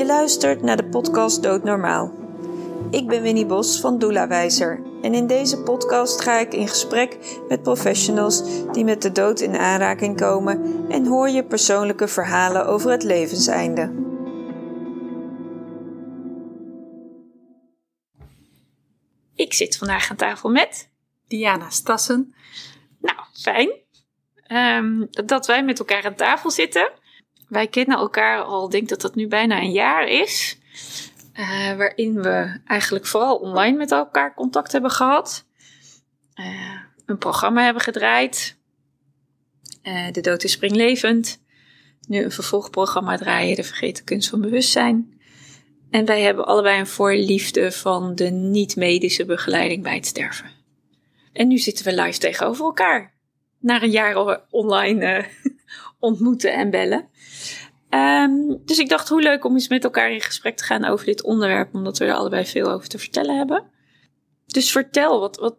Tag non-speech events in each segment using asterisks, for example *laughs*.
Je luistert naar de podcast Doodnormaal. Ik ben Winnie Bos van Doula Wijzer en in deze podcast ga ik in gesprek met professionals die met de dood in aanraking komen en hoor je persoonlijke verhalen over het levenseinde. Ik zit vandaag aan tafel met Diana Stassen. Nou, fijn um, dat wij met elkaar aan tafel zitten. Wij kennen elkaar al, denk dat dat nu bijna een jaar is. Uh, waarin we eigenlijk vooral online met elkaar contact hebben gehad. Uh, een programma hebben gedraaid. Uh, de dood is springlevend. Nu een vervolgprogramma draaien, de vergeten kunst van bewustzijn. En wij hebben allebei een voorliefde van de niet-medische begeleiding bij het sterven. En nu zitten we live tegenover elkaar. Na een jaar online ontmoeten en bellen. Um, dus ik dacht, hoe leuk om eens met elkaar in gesprek te gaan over dit onderwerp, omdat we er allebei veel over te vertellen hebben. Dus vertel, wat, wat,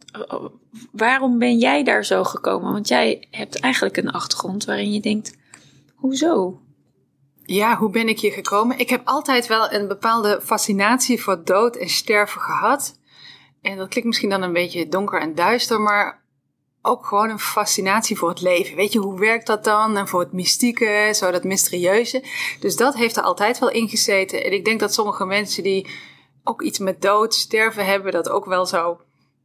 waarom ben jij daar zo gekomen? Want jij hebt eigenlijk een achtergrond waarin je denkt, hoezo? Ja, hoe ben ik hier gekomen? Ik heb altijd wel een bepaalde fascinatie voor dood en sterven gehad. En dat klinkt misschien dan een beetje donker en duister, maar ook gewoon een fascinatie voor het leven. Weet je, hoe werkt dat dan? En voor het mystieke, zo dat mysterieuze. Dus dat heeft er altijd wel in gezeten. En ik denk dat sommige mensen die ook iets met dood, sterven hebben, dat ook wel zo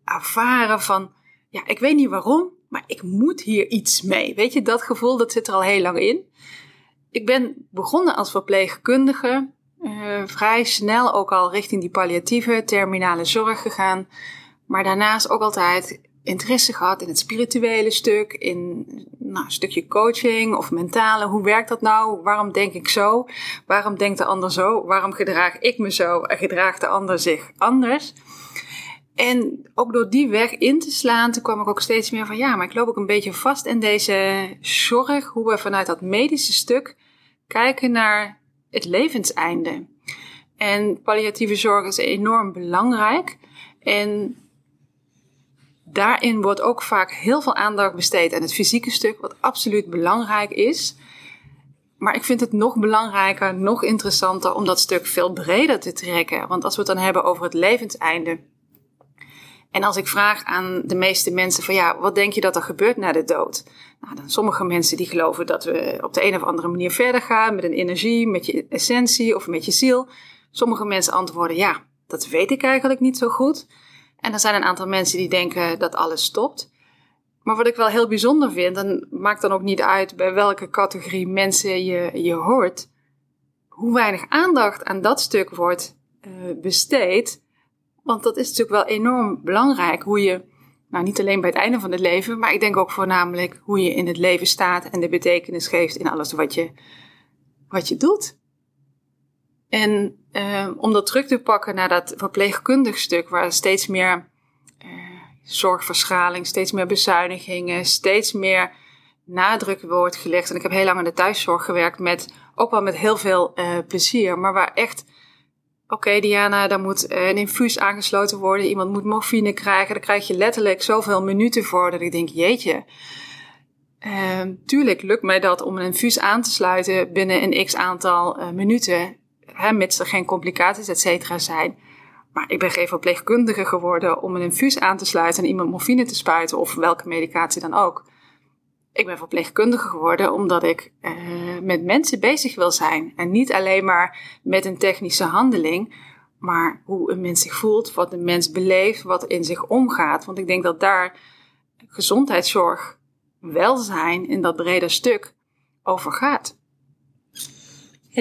ervaren van, ja, ik weet niet waarom, maar ik moet hier iets mee. Weet je, dat gevoel, dat zit er al heel lang in. Ik ben begonnen als verpleegkundige, uh, vrij snel ook al richting die palliatieve, terminale zorg gegaan. Maar daarnaast ook altijd interesse gehad in het spirituele stuk, in nou, een stukje coaching of mentale. Hoe werkt dat nou? Waarom denk ik zo? Waarom denkt de ander zo? Waarom gedraag ik me zo en gedraagt de ander zich anders? En ook door die weg in te slaan, toen kwam ik ook steeds meer van ja, maar ik loop ook een beetje vast in deze zorg, hoe we vanuit dat medische stuk kijken naar het levenseinde. En palliatieve zorg is enorm belangrijk. En daarin wordt ook vaak heel veel aandacht besteed aan het fysieke stuk, wat absoluut belangrijk is. Maar ik vind het nog belangrijker, nog interessanter om dat stuk veel breder te trekken. Want als we het dan hebben over het levenseinde. En als ik vraag aan de meeste mensen van ja, wat denk je dat er gebeurt na de dood? Nou, dan sommige mensen die geloven dat we op de een of andere manier verder gaan met een energie, met je essentie of met je ziel. Sommige mensen antwoorden ja, dat weet ik eigenlijk niet zo goed. En er zijn een aantal mensen die denken dat alles stopt. Maar wat ik wel heel bijzonder vind, en maakt dan ook niet uit bij welke categorie mensen je, je hoort, hoe weinig aandacht aan dat stuk wordt uh, besteed. Want dat is natuurlijk wel enorm belangrijk, hoe je, nou niet alleen bij het einde van het leven, maar ik denk ook voornamelijk hoe je in het leven staat en de betekenis geeft in alles wat je, wat je doet. En uh, om dat terug te pakken naar dat verpleegkundig stuk, waar steeds meer uh, zorgverschaling, steeds meer bezuinigingen, steeds meer nadruk wordt gelegd. En ik heb heel lang in de thuiszorg gewerkt met, ook wel met heel veel uh, plezier, maar waar echt, oké Diana, daar moet een infuus aangesloten worden, iemand moet morfine krijgen, daar krijg je letterlijk zoveel minuten voor dat ik denk, jeetje. Uh, tuurlijk lukt mij dat om een infuus aan te sluiten binnen een x aantal minuten hè, mits er geen complicaties, et cetera, zijn. Maar ik ben geen verpleegkundige geworden om een infuus aan te sluiten en iemand morfine te spuiten of welke medicatie dan ook. Ik ben verpleegkundige geworden omdat ik uh, met mensen bezig wil zijn. En niet alleen maar met een technische handeling, maar hoe een mens zich voelt, wat een mens beleeft, wat in zich omgaat. Want ik denk dat daar gezondheidszorg, welzijn in dat brede stuk over gaat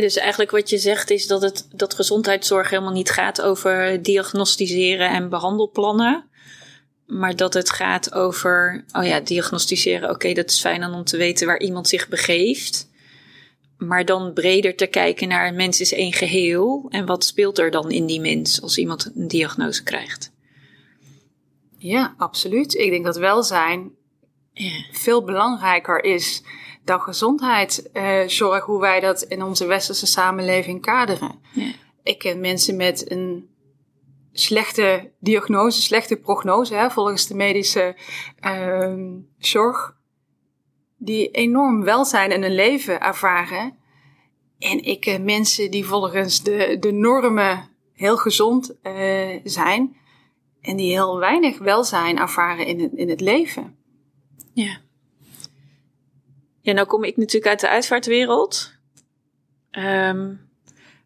dus eigenlijk wat je zegt is dat, het, dat gezondheidszorg helemaal niet gaat over diagnosticeren en behandelplannen. Maar dat het gaat over, oh ja, diagnosticeren, oké, dat is fijn om te weten waar iemand zich begeeft. Maar dan breder te kijken naar een mens is één geheel. En wat speelt er dan in die mens als iemand een diagnose krijgt? Ja, absoluut. Ik denk dat welzijn ja. veel belangrijker is dan gezondheidszorg, uh, hoe wij dat in onze westerse samenleving kaderen. Ja. Ik ken mensen met een slechte diagnose, slechte prognose, hè, volgens de medische uh, zorg, die enorm welzijn in hun leven ervaren. En ik ken mensen die volgens de, de normen heel gezond uh, zijn. En die heel weinig welzijn ervaren in het, in het leven. Ja. Ja, nou kom ik natuurlijk uit de uitvaartwereld. Um,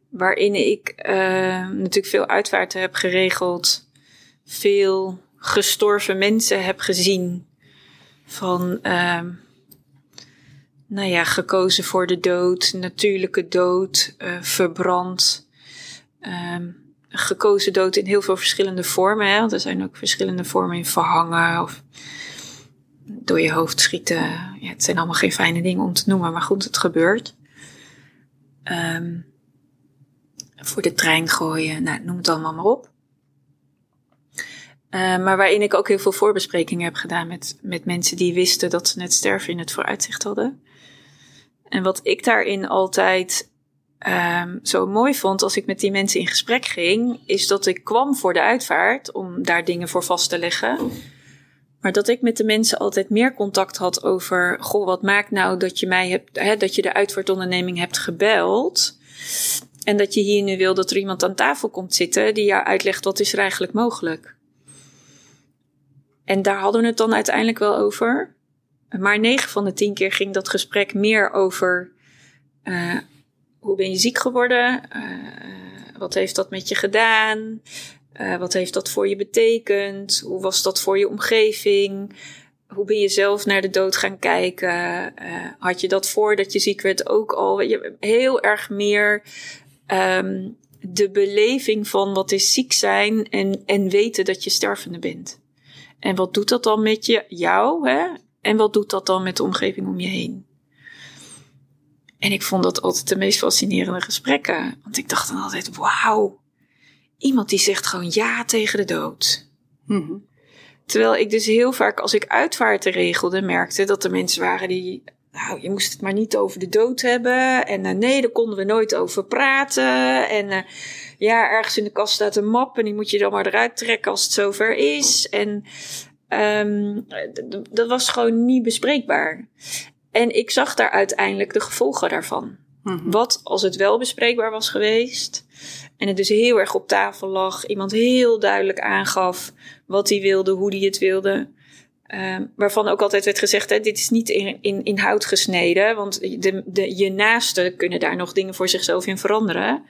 waarin ik uh, natuurlijk veel uitvaarten heb geregeld. Veel gestorven mensen heb gezien. Van, uh, nou ja, gekozen voor de dood, natuurlijke dood, uh, verbrand. Gekozen dood in heel veel verschillende vormen. Er zijn ook verschillende vormen in verhangen of door je hoofd schieten. Ja, het zijn allemaal geen fijne dingen om te noemen, maar goed, het gebeurt. Um, voor de trein gooien, nou, noem het allemaal maar op. Uh, maar waarin ik ook heel veel voorbesprekingen heb gedaan met, met mensen die wisten dat ze net sterven in het vooruitzicht hadden. En wat ik daarin altijd um, zo mooi vond als ik met die mensen in gesprek ging, is dat ik kwam voor de uitvaart om daar dingen voor vast te leggen. Maar dat ik met de mensen altijd meer contact had over, goh, wat maakt nou dat je mij hebt, hè, dat je de uitvaartonderneming hebt gebeld. En dat je hier nu wil dat er iemand aan tafel komt zitten die jou uitlegt wat is er eigenlijk mogelijk. En daar hadden we het dan uiteindelijk wel over. Maar negen van de tien keer ging dat gesprek meer over uh, hoe ben je ziek geworden? Uh, wat heeft dat met je gedaan? Uh, wat heeft dat voor je betekend? Hoe was dat voor je omgeving? Hoe ben je zelf naar de dood gaan kijken? had je dat voordat je ziek werd ook al? Je, heel erg meer um, de beleving van wat is ziek zijn en, en weten dat je stervende bent. En wat doet dat dan met je, jou? Hè? En wat doet dat dan met de omgeving om je heen? En ik vond dat altijd de meest fascinerende gesprekken. Want ik dacht dan altijd, wauw. Iemand die zegt gewoon ja tegen de dood. Mm Terwijl ik dus heel vaak als ik uitvaarten regelde, merkte dat er mensen waren die nou, je moest het maar niet over de dood hebben. En uh, nee, daar konden we nooit over praten. En uh, ja, ergens in de kast staat een map en die moet je dan maar eruit trekken als het zover is. En um, dat was gewoon niet bespreekbaar. En ik zag daar uiteindelijk de gevolgen daarvan. Mhm. Wat als het wel bespreekbaar was geweest en het dus heel erg op tafel lag, iemand heel duidelijk aangaf wat hij wilde, hoe hij het wilde. Uh, waarvan ook altijd werd gezegd: hè, dit is niet in, in, in hout gesneden, want de, de, je naasten kunnen daar nog dingen voor zichzelf in veranderen.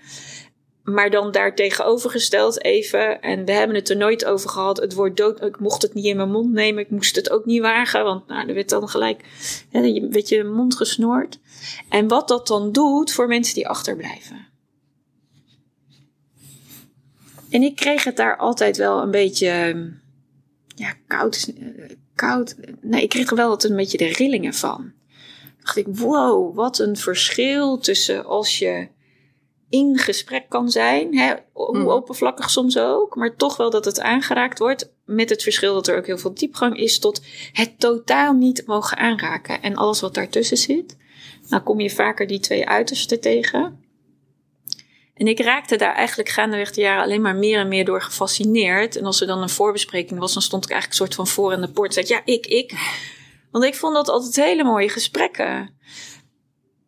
Maar dan daar tegenovergesteld even, en we hebben het er nooit over gehad, het woord dood, ik mocht het niet in mijn mond nemen, ik moest het ook niet wagen, want nou, er werd dan gelijk hè, een beetje mond gesnoord. En wat dat dan doet voor mensen die achterblijven. En ik kreeg het daar altijd wel een beetje, ja, koud, koud. Nee, ik kreeg er wel altijd een beetje de rillingen van. dacht ik, wow, wat een verschil tussen als je in gesprek kan zijn, hè, hoe Mhm. oppervlakkig soms ook, maar toch wel dat het aangeraakt wordt. Met het verschil dat er ook heel veel diepgang is, tot het totaal niet mogen aanraken. En alles wat daartussen zit. Nou kom je vaker die twee uitersten tegen. En ik raakte daar eigenlijk gaandeweg de jaren alleen maar meer en meer door gefascineerd. En als er dan een voorbespreking was, dan stond ik eigenlijk een soort van voor in de poort. En zei ik, ja, ik, ik. Want ik vond dat altijd hele mooie gesprekken.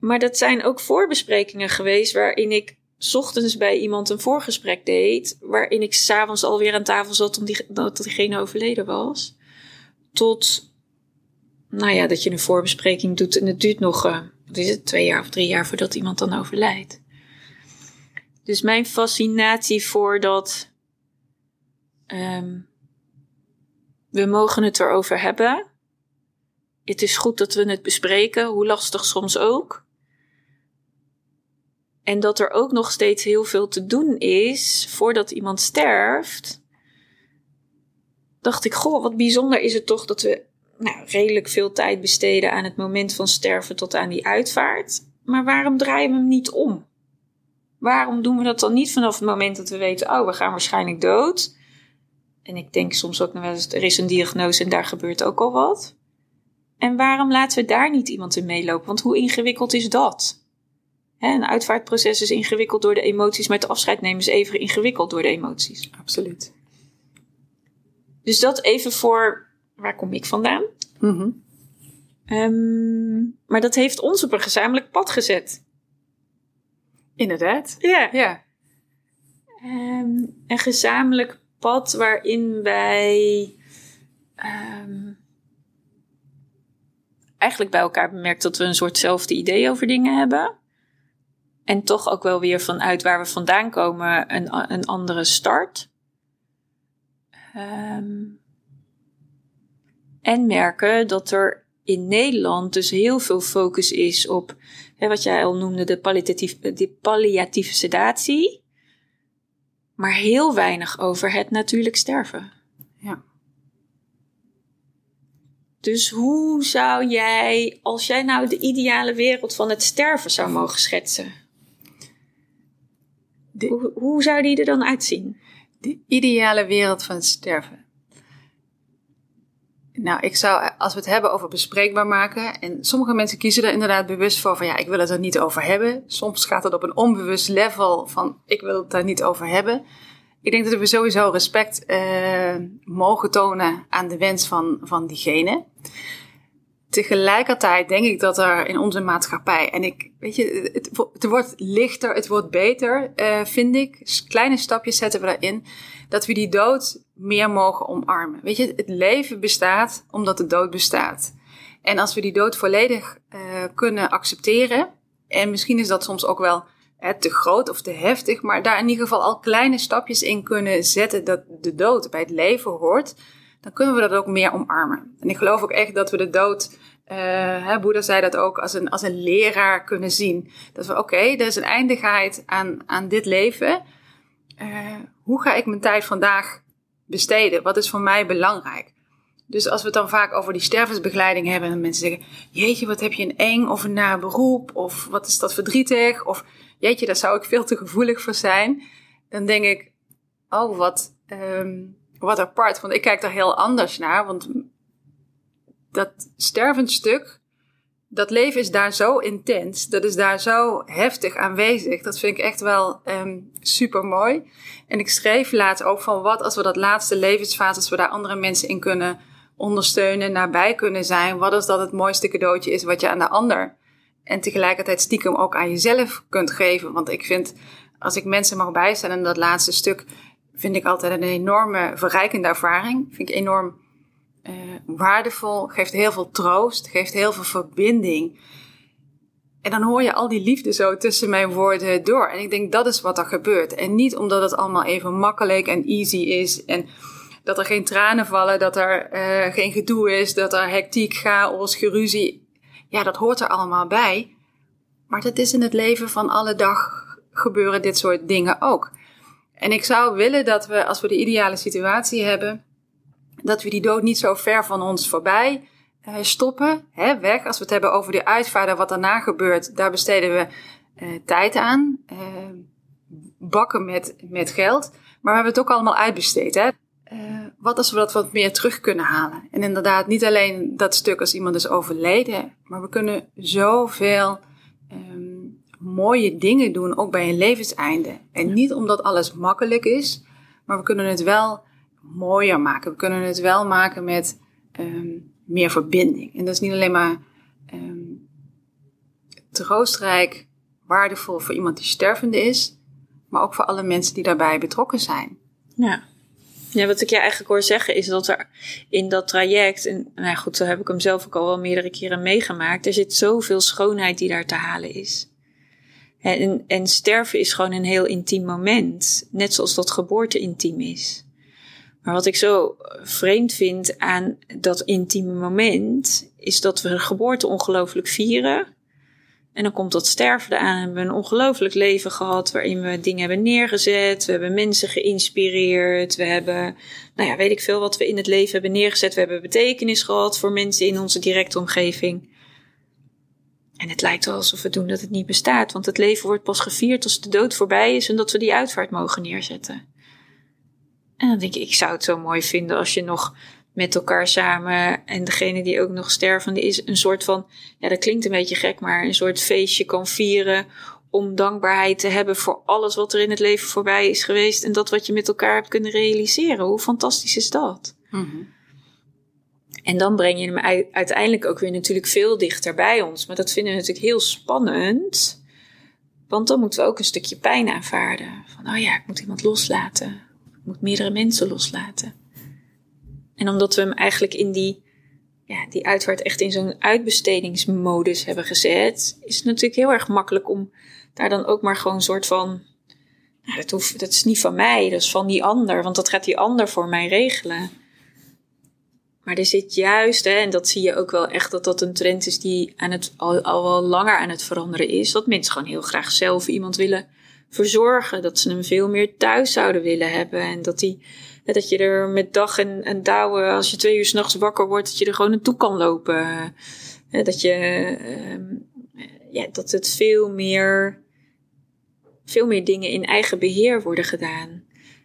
Maar dat zijn ook voorbesprekingen geweest waarin ik ochtends bij iemand een voorgesprek deed. Waarin ik s'avonds alweer aan tafel zat omdat diegene overleden was. Tot, nou ja, dat je een voorbespreking doet en het duurt nog, uh, wat is het, twee jaar of drie jaar voordat iemand dan overlijdt. Dus mijn fascinatie voor dat um, we mogen het erover hebben. Het is goed dat we het bespreken, hoe lastig soms ook. En dat er ook nog steeds heel veel te doen is voordat iemand sterft. Dacht ik, goh, wat bijzonder is het toch dat we nou, redelijk veel tijd besteden aan het moment van sterven tot aan die uitvaart. Maar waarom draaien we hem niet om? Waarom doen we dat dan niet vanaf het moment dat we weten, oh, we gaan waarschijnlijk dood? En ik denk soms ook nog wel eens, er is een diagnose en daar gebeurt ook al wat. En waarom laten we daar niet iemand in meelopen? Want hoe ingewikkeld is dat? Een uitvaartproces is ingewikkeld door de emoties, maar het afscheid nemen is even ingewikkeld door de emoties. Absoluut. Dus dat even voor, waar kom ik vandaan? Mm Um, maar dat heeft ons op een gezamenlijk pad gezet. Inderdaad. Ja. Ja. Ehm, een gezamenlijk pad waarin wij ehm, eigenlijk bij elkaar bemerkt dat we een soortzelfde idee over dingen hebben. En toch ook wel weer vanuit waar we vandaan komen een, een andere start. Ehm, en merken dat er in Nederland dus heel veel focus is op hè, wat jij al noemde, de, palliatief, de palliatieve sedatie. Maar heel weinig over het natuurlijk sterven. Ja. Dus hoe zou jij, als jij nou de ideale wereld van het sterven zou mogen schetsen, De- hoe, hoe zou die er dan uitzien? De ideale wereld van het sterven. Nou, ik zou, als we het hebben over bespreekbaar maken, en sommige mensen kiezen er inderdaad bewust voor van ja, ik wil het er niet over hebben. Soms gaat het op een onbewust level van ik wil het daar niet over hebben. Ik denk dat we sowieso respect eh, mogen tonen aan de wens van, van diegene. Tegelijkertijd denk ik dat er in onze maatschappij, en ik, weet je, het, wo- het wordt lichter, het wordt beter, eh, vind ik. Kleine stapjes zetten we daarin, dat we die dood meer mogen omarmen. Weet je, het leven bestaat omdat de dood bestaat. En als we die dood volledig eh, kunnen accepteren, en misschien is dat soms ook wel eh, te groot of te heftig, maar daar in ieder geval al kleine stapjes in kunnen zetten dat de dood bij het leven hoort, dan kunnen we dat ook meer omarmen. En ik geloof ook echt dat we de dood, hè, Boeddha zei dat ook, als een, als een leraar kunnen zien. Dat we, oké, er is een eindigheid aan, aan dit leven. Eh, hoe ga ik mijn tijd vandaag besteden? Wat is voor mij belangrijk? Dus als we het dan vaak over die stervensbegeleiding hebben en mensen zeggen, jeetje, wat heb je een eng of een naar beroep? Of wat is dat verdrietig? Of jeetje, daar zou ik veel te gevoelig voor zijn. Dan denk ik, oh, wat, ehm, wat apart. Want ik kijk daar heel anders naar. Want dat stervend stuk, dat leven is daar zo intens. Dat is daar zo heftig aanwezig. Dat vind ik echt wel super mooi. En ik schreef laatst ook van wat als we dat laatste levensfase, als we daar andere mensen in kunnen ondersteunen, nabij kunnen zijn. Wat als dat het mooiste cadeautje is wat je aan de ander en tegelijkertijd stiekem ook aan jezelf kunt geven. Want ik vind, als ik mensen mag bijstaan in dat laatste stuk, vind ik altijd een enorme verrijkende ervaring. Vind ik enorm uh, waardevol, geeft heel veel troost, geeft heel veel verbinding. En dan hoor je al die liefde zo tussen mijn woorden door. En ik denk dat is wat er gebeurt. En niet omdat het allemaal even makkelijk en easy is. En dat er geen tranen vallen, dat er uh, geen gedoe is, dat er hectiek, chaos, geruzie. Ja, dat hoort er allemaal bij. Maar dat is in het leven van alle dag gebeuren dit soort dingen ook. En ik zou willen dat we, als we de ideale situatie hebben, dat we die dood niet zo ver van ons voorbij uh, stoppen, hè, weg. Als we het hebben over de uitvaart wat daarna gebeurt, daar besteden we uh, tijd aan. Uh, bakken met, met geld. Maar we hebben het ook allemaal uitbesteed. Hè? wat als we dat wat meer terug kunnen halen? En inderdaad, niet alleen dat stuk als iemand is overleden, maar we kunnen zoveel mooie dingen doen, ook bij een levenseinde. En niet omdat alles makkelijk is, maar we kunnen het wel mooier maken. We kunnen het wel maken met um, meer verbinding. En dat is niet alleen maar um, troostrijk, waardevol voor iemand die stervende is, maar ook voor alle mensen die daarbij betrokken zijn. Ja. Ja, wat ik je eigenlijk hoor zeggen is dat er in dat traject, en nou goed, zo heb ik hem zelf ook al wel meerdere keren meegemaakt, er zit zoveel schoonheid die daar te halen is. En, en sterven is gewoon een heel intiem moment, net zoals dat geboorte intiem is. Maar wat ik zo vreemd vind aan dat intieme moment, is dat we de geboorte ongelooflijk vieren. En dan komt dat sterven aan. Hebben we een ongelooflijk leven gehad waarin we dingen hebben neergezet. We hebben mensen geïnspireerd. We hebben, nou ja, weet ik veel wat we in het leven hebben neergezet. We hebben betekenis gehad voor mensen in onze directe omgeving. En het lijkt wel alsof we doen dat het niet bestaat. Want het leven wordt pas gevierd als de dood voorbij is en dat we die uitvaart mogen neerzetten. En dan denk ik, ik zou het zo mooi vinden als je nog met elkaar samen en degene die ook nog stervende is, een soort van, ja, dat klinkt een beetje gek, maar een soort feestje kan vieren om dankbaarheid te hebben voor alles wat er in het leven voorbij is geweest en dat wat je met elkaar hebt kunnen realiseren. Hoe fantastisch is dat? Mm-hmm. En dan breng je hem uiteindelijk ook weer natuurlijk veel dichter bij ons. Maar dat vinden we natuurlijk heel spannend. Want dan moeten we ook een stukje pijn aanvaarden. Van, oh ja, ik moet iemand loslaten. Ik moet meerdere mensen loslaten. En omdat we hem eigenlijk in die, ja, die uitvaart echt in zo'n uitbestedingsmodus hebben gezet, is het natuurlijk heel erg makkelijk om daar dan ook maar gewoon een soort van, nou, dat, hoeft, dat is niet van mij, dat is van die ander, want dat gaat die ander voor mij regelen. Maar er zit juist, hè, en dat zie je ook wel echt, dat dat een trend is die aan het, al, al wel langer aan het veranderen is. Dat mensen gewoon heel graag zelf iemand willen verzorgen. Dat ze hem veel meer thuis zouden willen hebben. En dat, die, dat je er met dag en, en dauwen, als je twee uur s'nachts wakker wordt, dat je er gewoon naartoe kan lopen. Dat, je, ehm, ja, dat het veel meer, veel meer dingen in eigen beheer worden gedaan.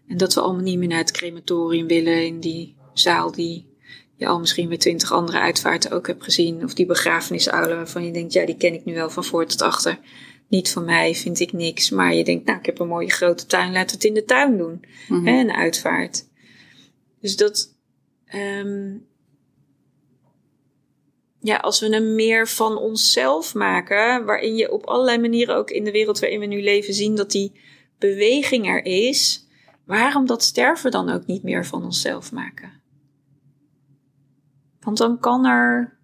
En dat we allemaal niet meer naar het crematorium willen in die zaal die je al misschien met twintig andere uitvaarten ook hebt gezien. Of die begrafenisuilen waarvan je denkt, ja, die ken ik nu wel van voor tot achter. Niet van mij, vind ik niks. Maar je denkt, nou, ik heb een mooie grote tuin, we het in de tuin doen. Mm een uitvaart. Dus dat, um, ja, als we hem meer van onszelf maken, waarin je op allerlei manieren ook in de wereld waarin we nu leven zien dat die beweging er is, waarom dat sterven dan ook niet meer van onszelf maken? Want dan kan er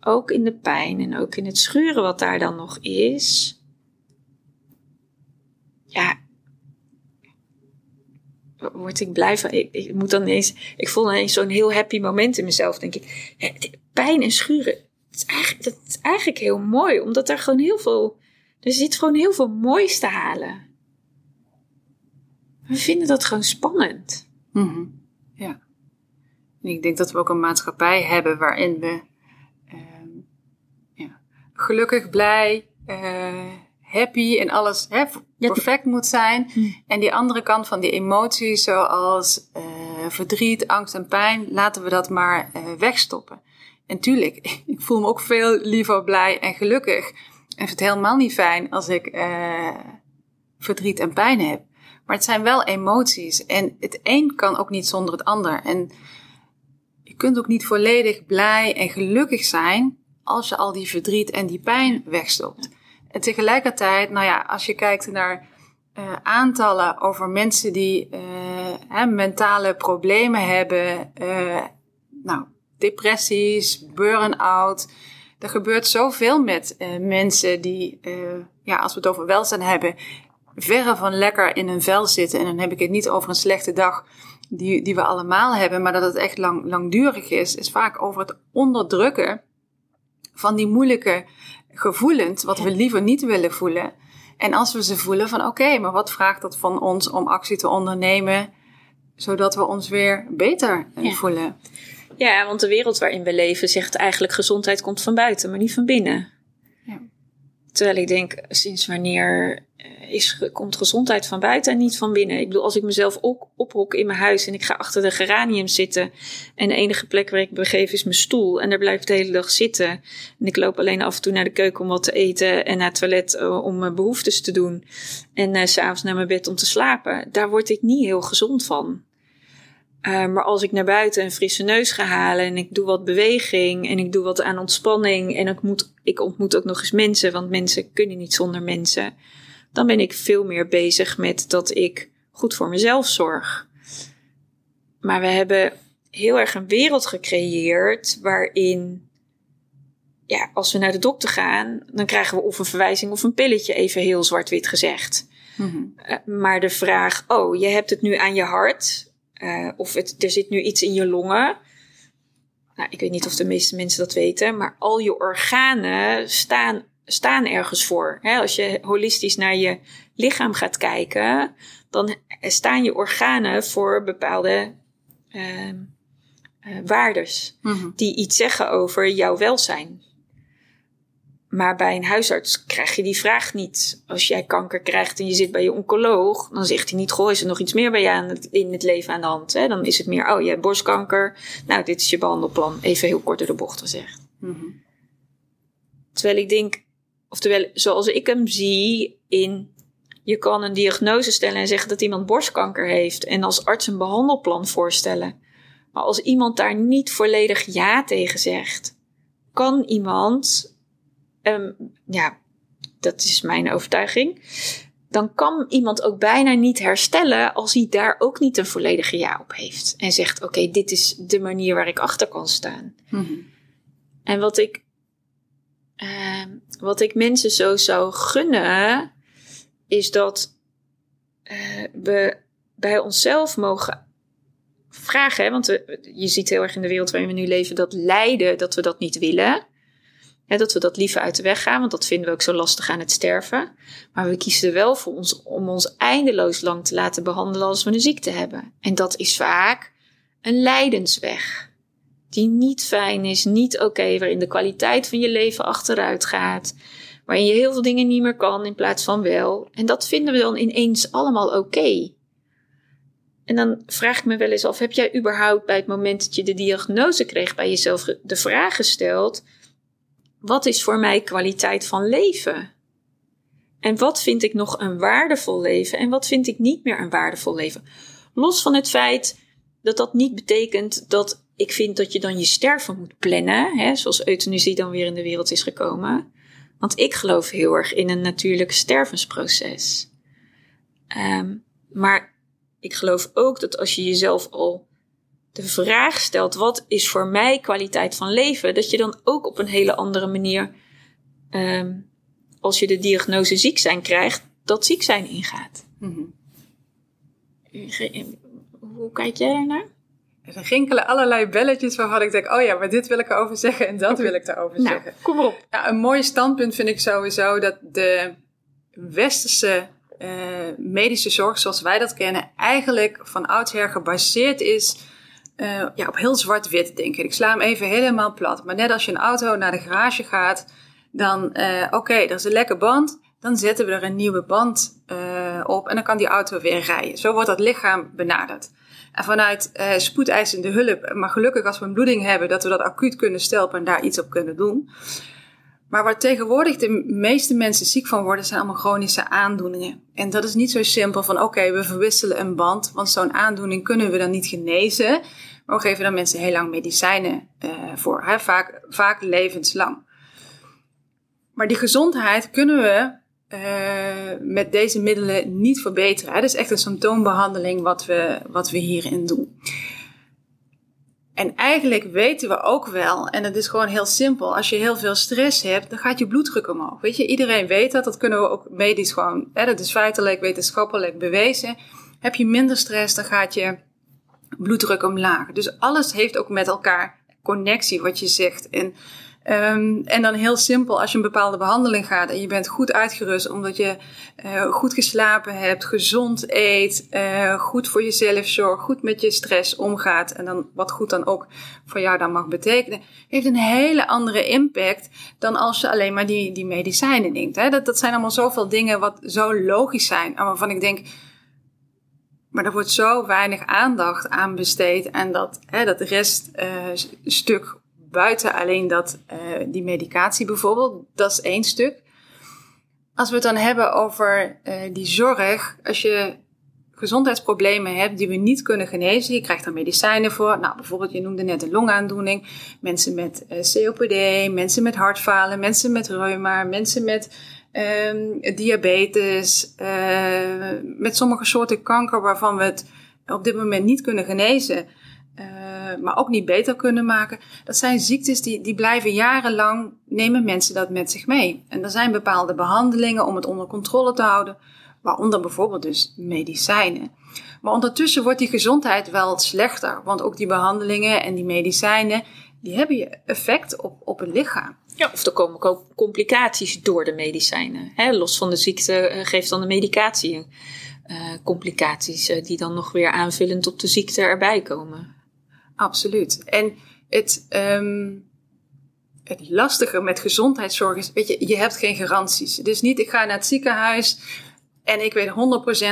ook in de pijn en ook in het schuren wat daar dan nog is, ja, word ik blij van. Ik, ik moet dan eens, ik voel dan eens zo'n heel happy moment in mezelf, denk ik. Pijn en schuren, dat is, eigenlijk, is eigenlijk heel mooi, omdat er gewoon heel veel, er zit gewoon heel veel moois te halen. We vinden dat gewoon spannend. Mm. Ik denk dat we ook een maatschappij hebben waarin we uh, ja, gelukkig, blij, uh, happy en alles hè, perfect moet zijn. Hm. En die andere kant van die emoties, zoals uh, verdriet, angst en pijn, laten we dat maar wegstoppen. En tuurlijk, *laughs* ik voel me ook veel liever blij en gelukkig. En vind het helemaal niet fijn als ik verdriet en pijn heb. Maar het zijn wel emoties. En het een kan ook niet zonder het ander. En kunt ook niet volledig blij en gelukkig zijn als je al die verdriet en die pijn wegstopt. En tegelijkertijd, nou ja, als je kijkt naar uh, aantallen over mensen die uh, hè, mentale problemen hebben, uh, nou, depressies, burn-out. Er gebeurt zoveel met mensen die, ja, als we het over welzijn hebben, verre van lekker in hun vel zitten. En dan heb ik het niet over een slechte dag die, die we allemaal hebben, maar dat het echt lang, langdurig is, is vaak over het onderdrukken van die moeilijke gevoelens, wat we liever niet willen voelen. En als we ze voelen van oké, maar wat vraagt dat van ons om actie te ondernemen, zodat we ons weer beter voelen? Ja, want de wereld waarin we leven zegt eigenlijk gezondheid komt van buiten, maar niet van binnen. Terwijl ik denk, sinds wanneer eh, is, komt gezondheid van buiten en niet van binnen. Ik bedoel, als ik mezelf ook ophok in mijn huis en ik ga achter de geranium zitten. En de enige plek waar ik begeef is mijn stoel. En daar blijf ik de hele dag zitten. En ik loop alleen af en toe naar de keuken om wat te eten. En naar het toilet uh, om mijn behoeftes te doen. En uh, s'avonds naar mijn bed om te slapen. Daar word ik niet heel gezond van. Uh, maar als ik naar buiten een frisse neus ga halen en ik doe wat beweging en ik doe wat aan ontspanning en ik, moet, ik ontmoet ook nog eens mensen, want mensen kunnen niet zonder mensen dan ben ik veel meer bezig met dat ik goed voor mezelf zorg. Maar we hebben heel erg een wereld gecreëerd waarin, ja, als we naar de dokter gaan, dan krijgen we of een verwijzing of een pilletje, even heel zwart-wit gezegd. Mhm. Eh, maar de vraag, oh, je hebt het nu aan je hart, uh, of het, er zit nu iets in je longen. Nou, ik weet niet of de meeste mensen dat weten, maar al je organen staan staan ergens voor. als je holistisch naar je lichaam gaat kijken, dan staan je organen voor bepaalde uh, uh, waardes mhm. die iets zeggen over jouw welzijn. Maar bij een huisarts krijg je die vraag niet. Als jij kanker krijgt en je zit bij je oncoloog, dan zegt hij niet: Goh, is er nog iets meer bij je aan het, in het leven aan de hand? Hè? Dan is het meer: Oh, je hebt borstkanker. Nou, dit is je behandelplan. Even heel kort door de bocht gezegd. Mm Terwijl ik denk, Oftewel, zoals ik hem zie in je kan een diagnose stellen en zeggen dat iemand borstkanker heeft en als arts een behandelplan voorstellen. Maar als iemand daar niet volledig ja tegen zegt, kan iemand um, ja, dat is mijn overtuiging, dan kan iemand ook bijna niet herstellen als hij daar ook niet een volledige ja op heeft. En zegt: Oké, dit is de manier waar ik achter kan staan. Mhm. En wat ik, uh, wat ik mensen zo zou gunnen, is dat uh, we bij onszelf mogen vragen. Hè? Want we, je ziet heel erg in de wereld waarin we nu leven dat lijden, dat we dat niet willen. Dat we dat liever uit de weg gaan, want dat vinden we ook zo lastig aan het sterven. Maar we kiezen er wel voor ons om ons eindeloos lang te laten behandelen als we een ziekte hebben. En dat is vaak een lijdensweg. Die niet fijn is, niet oké, waarin de kwaliteit van je leven achteruit gaat. Waarin je heel veel dingen niet meer kan in plaats van wel. En dat vinden we dan ineens allemaal oké. En dan vraag ik me wel eens af: heb jij überhaupt bij het moment dat je de diagnose kreeg bij jezelf de vraag gesteld: wat is voor mij kwaliteit van leven? En wat vind ik nog een waardevol leven en wat vind ik niet meer een waardevol leven? Los van het feit dat dat niet betekent dat ik vind dat je dan je sterven moet plannen, hè, zoals euthanasie dan weer in de wereld is gekomen. Want ik geloof heel erg in een natuurlijk stervensproces. Um, maar ik geloof ook dat als je jezelf al de vraag stelt: wat is voor mij kwaliteit van leven? Dat je dan ook op een hele andere manier, um, als je de diagnose ziek zijn krijgt, dat ziek zijn ingaat. Mhm. Hoe kijk jij daarnaar? Er rinkelen allerlei belletjes waarvan ik denk: oh ja, maar dit wil ik erover zeggen en dat wil ik erover nou, zeggen. Kom maar op. Ja, een mooi standpunt vind ik sowieso dat de westerse uh, medische zorg zoals wij dat kennen, eigenlijk van oudsher gebaseerd is uh, ja, op heel zwart-wit, denk ik. Sla hem even helemaal plat. Maar net als je een auto naar de garage gaat, dan, uh, oké, okay, er is een lekke band. Dan zetten we er een nieuwe band uh, op en dan kan die auto weer rijden. Zo wordt dat lichaam benaderd. En vanuit spoedeisende hulp, maar gelukkig als we een bloeding hebben, dat we dat acuut kunnen stelpen en daar iets op kunnen doen. Maar waar tegenwoordig de meeste mensen ziek van worden, zijn allemaal chronische aandoeningen. En dat is niet zo simpel van oké, we verwisselen een band, want zo'n aandoening kunnen we dan niet genezen. We geven dan mensen heel lang medicijnen uh, voor? Vaak, vaak levenslang. Maar die gezondheid kunnen we uh, met deze middelen niet verbeteren. Dat is echt een symptoombehandeling wat we, wat we hierin doen. En eigenlijk weten we ook wel, en het is gewoon heel simpel, als je heel veel stress hebt, dan gaat je bloeddruk omhoog. Weet je, iedereen weet dat, dat kunnen we ook medisch gewoon, hè, dat is feitelijk, wetenschappelijk bewezen. Heb je minder stress, dan gaat je bloeddruk omlaag. Dus alles heeft ook met elkaar connectie, wat je zegt. En Um, en dan heel simpel, als je een bepaalde behandeling gaat en je bent goed uitgerust omdat je uh, goed geslapen hebt, gezond eet, uh, goed voor jezelf zorgt, goed met je stress omgaat en dan wat goed dan ook voor jou dan mag betekenen, heeft een hele andere impact dan als je alleen maar die, die medicijnen neemt. Hè? Dat, dat zijn allemaal zoveel dingen wat zo logisch zijn waarvan ik denk, maar er wordt zo weinig aandacht aan besteed en dat, hè, dat reststuk uh, buiten alleen dat, uh, die medicatie bijvoorbeeld, dat is één stuk. Als we het dan hebben over uh, die zorg, als je gezondheidsproblemen hebt die we niet kunnen genezen, je krijgt er medicijnen voor. Nou, bijvoorbeeld, je noemde net een longaandoening, mensen met COPD, mensen met hartfalen, mensen met reuma, mensen met um, diabetes, met sommige soorten kanker waarvan we het op dit moment niet kunnen genezen. Uh, maar ook niet beter kunnen maken. Dat zijn ziektes die, die blijven jarenlang, nemen mensen dat met zich mee. En er zijn bepaalde behandelingen om het onder controle te houden, waaronder bijvoorbeeld dus medicijnen. Maar ondertussen wordt die gezondheid wel slechter, want ook die behandelingen en die medicijnen, die hebben je effect op, op het lichaam. Ja, of er komen ook complicaties door de medicijnen. Hè, los van de ziekte geeft dan de medicatie uh, complicaties uh, die dan nog weer aanvullend op de ziekte erbij komen. Absoluut. En het, um, het lastige met gezondheidszorg is, weet je, je hebt geen garanties. Dus niet, ik ga naar het ziekenhuis en ik weet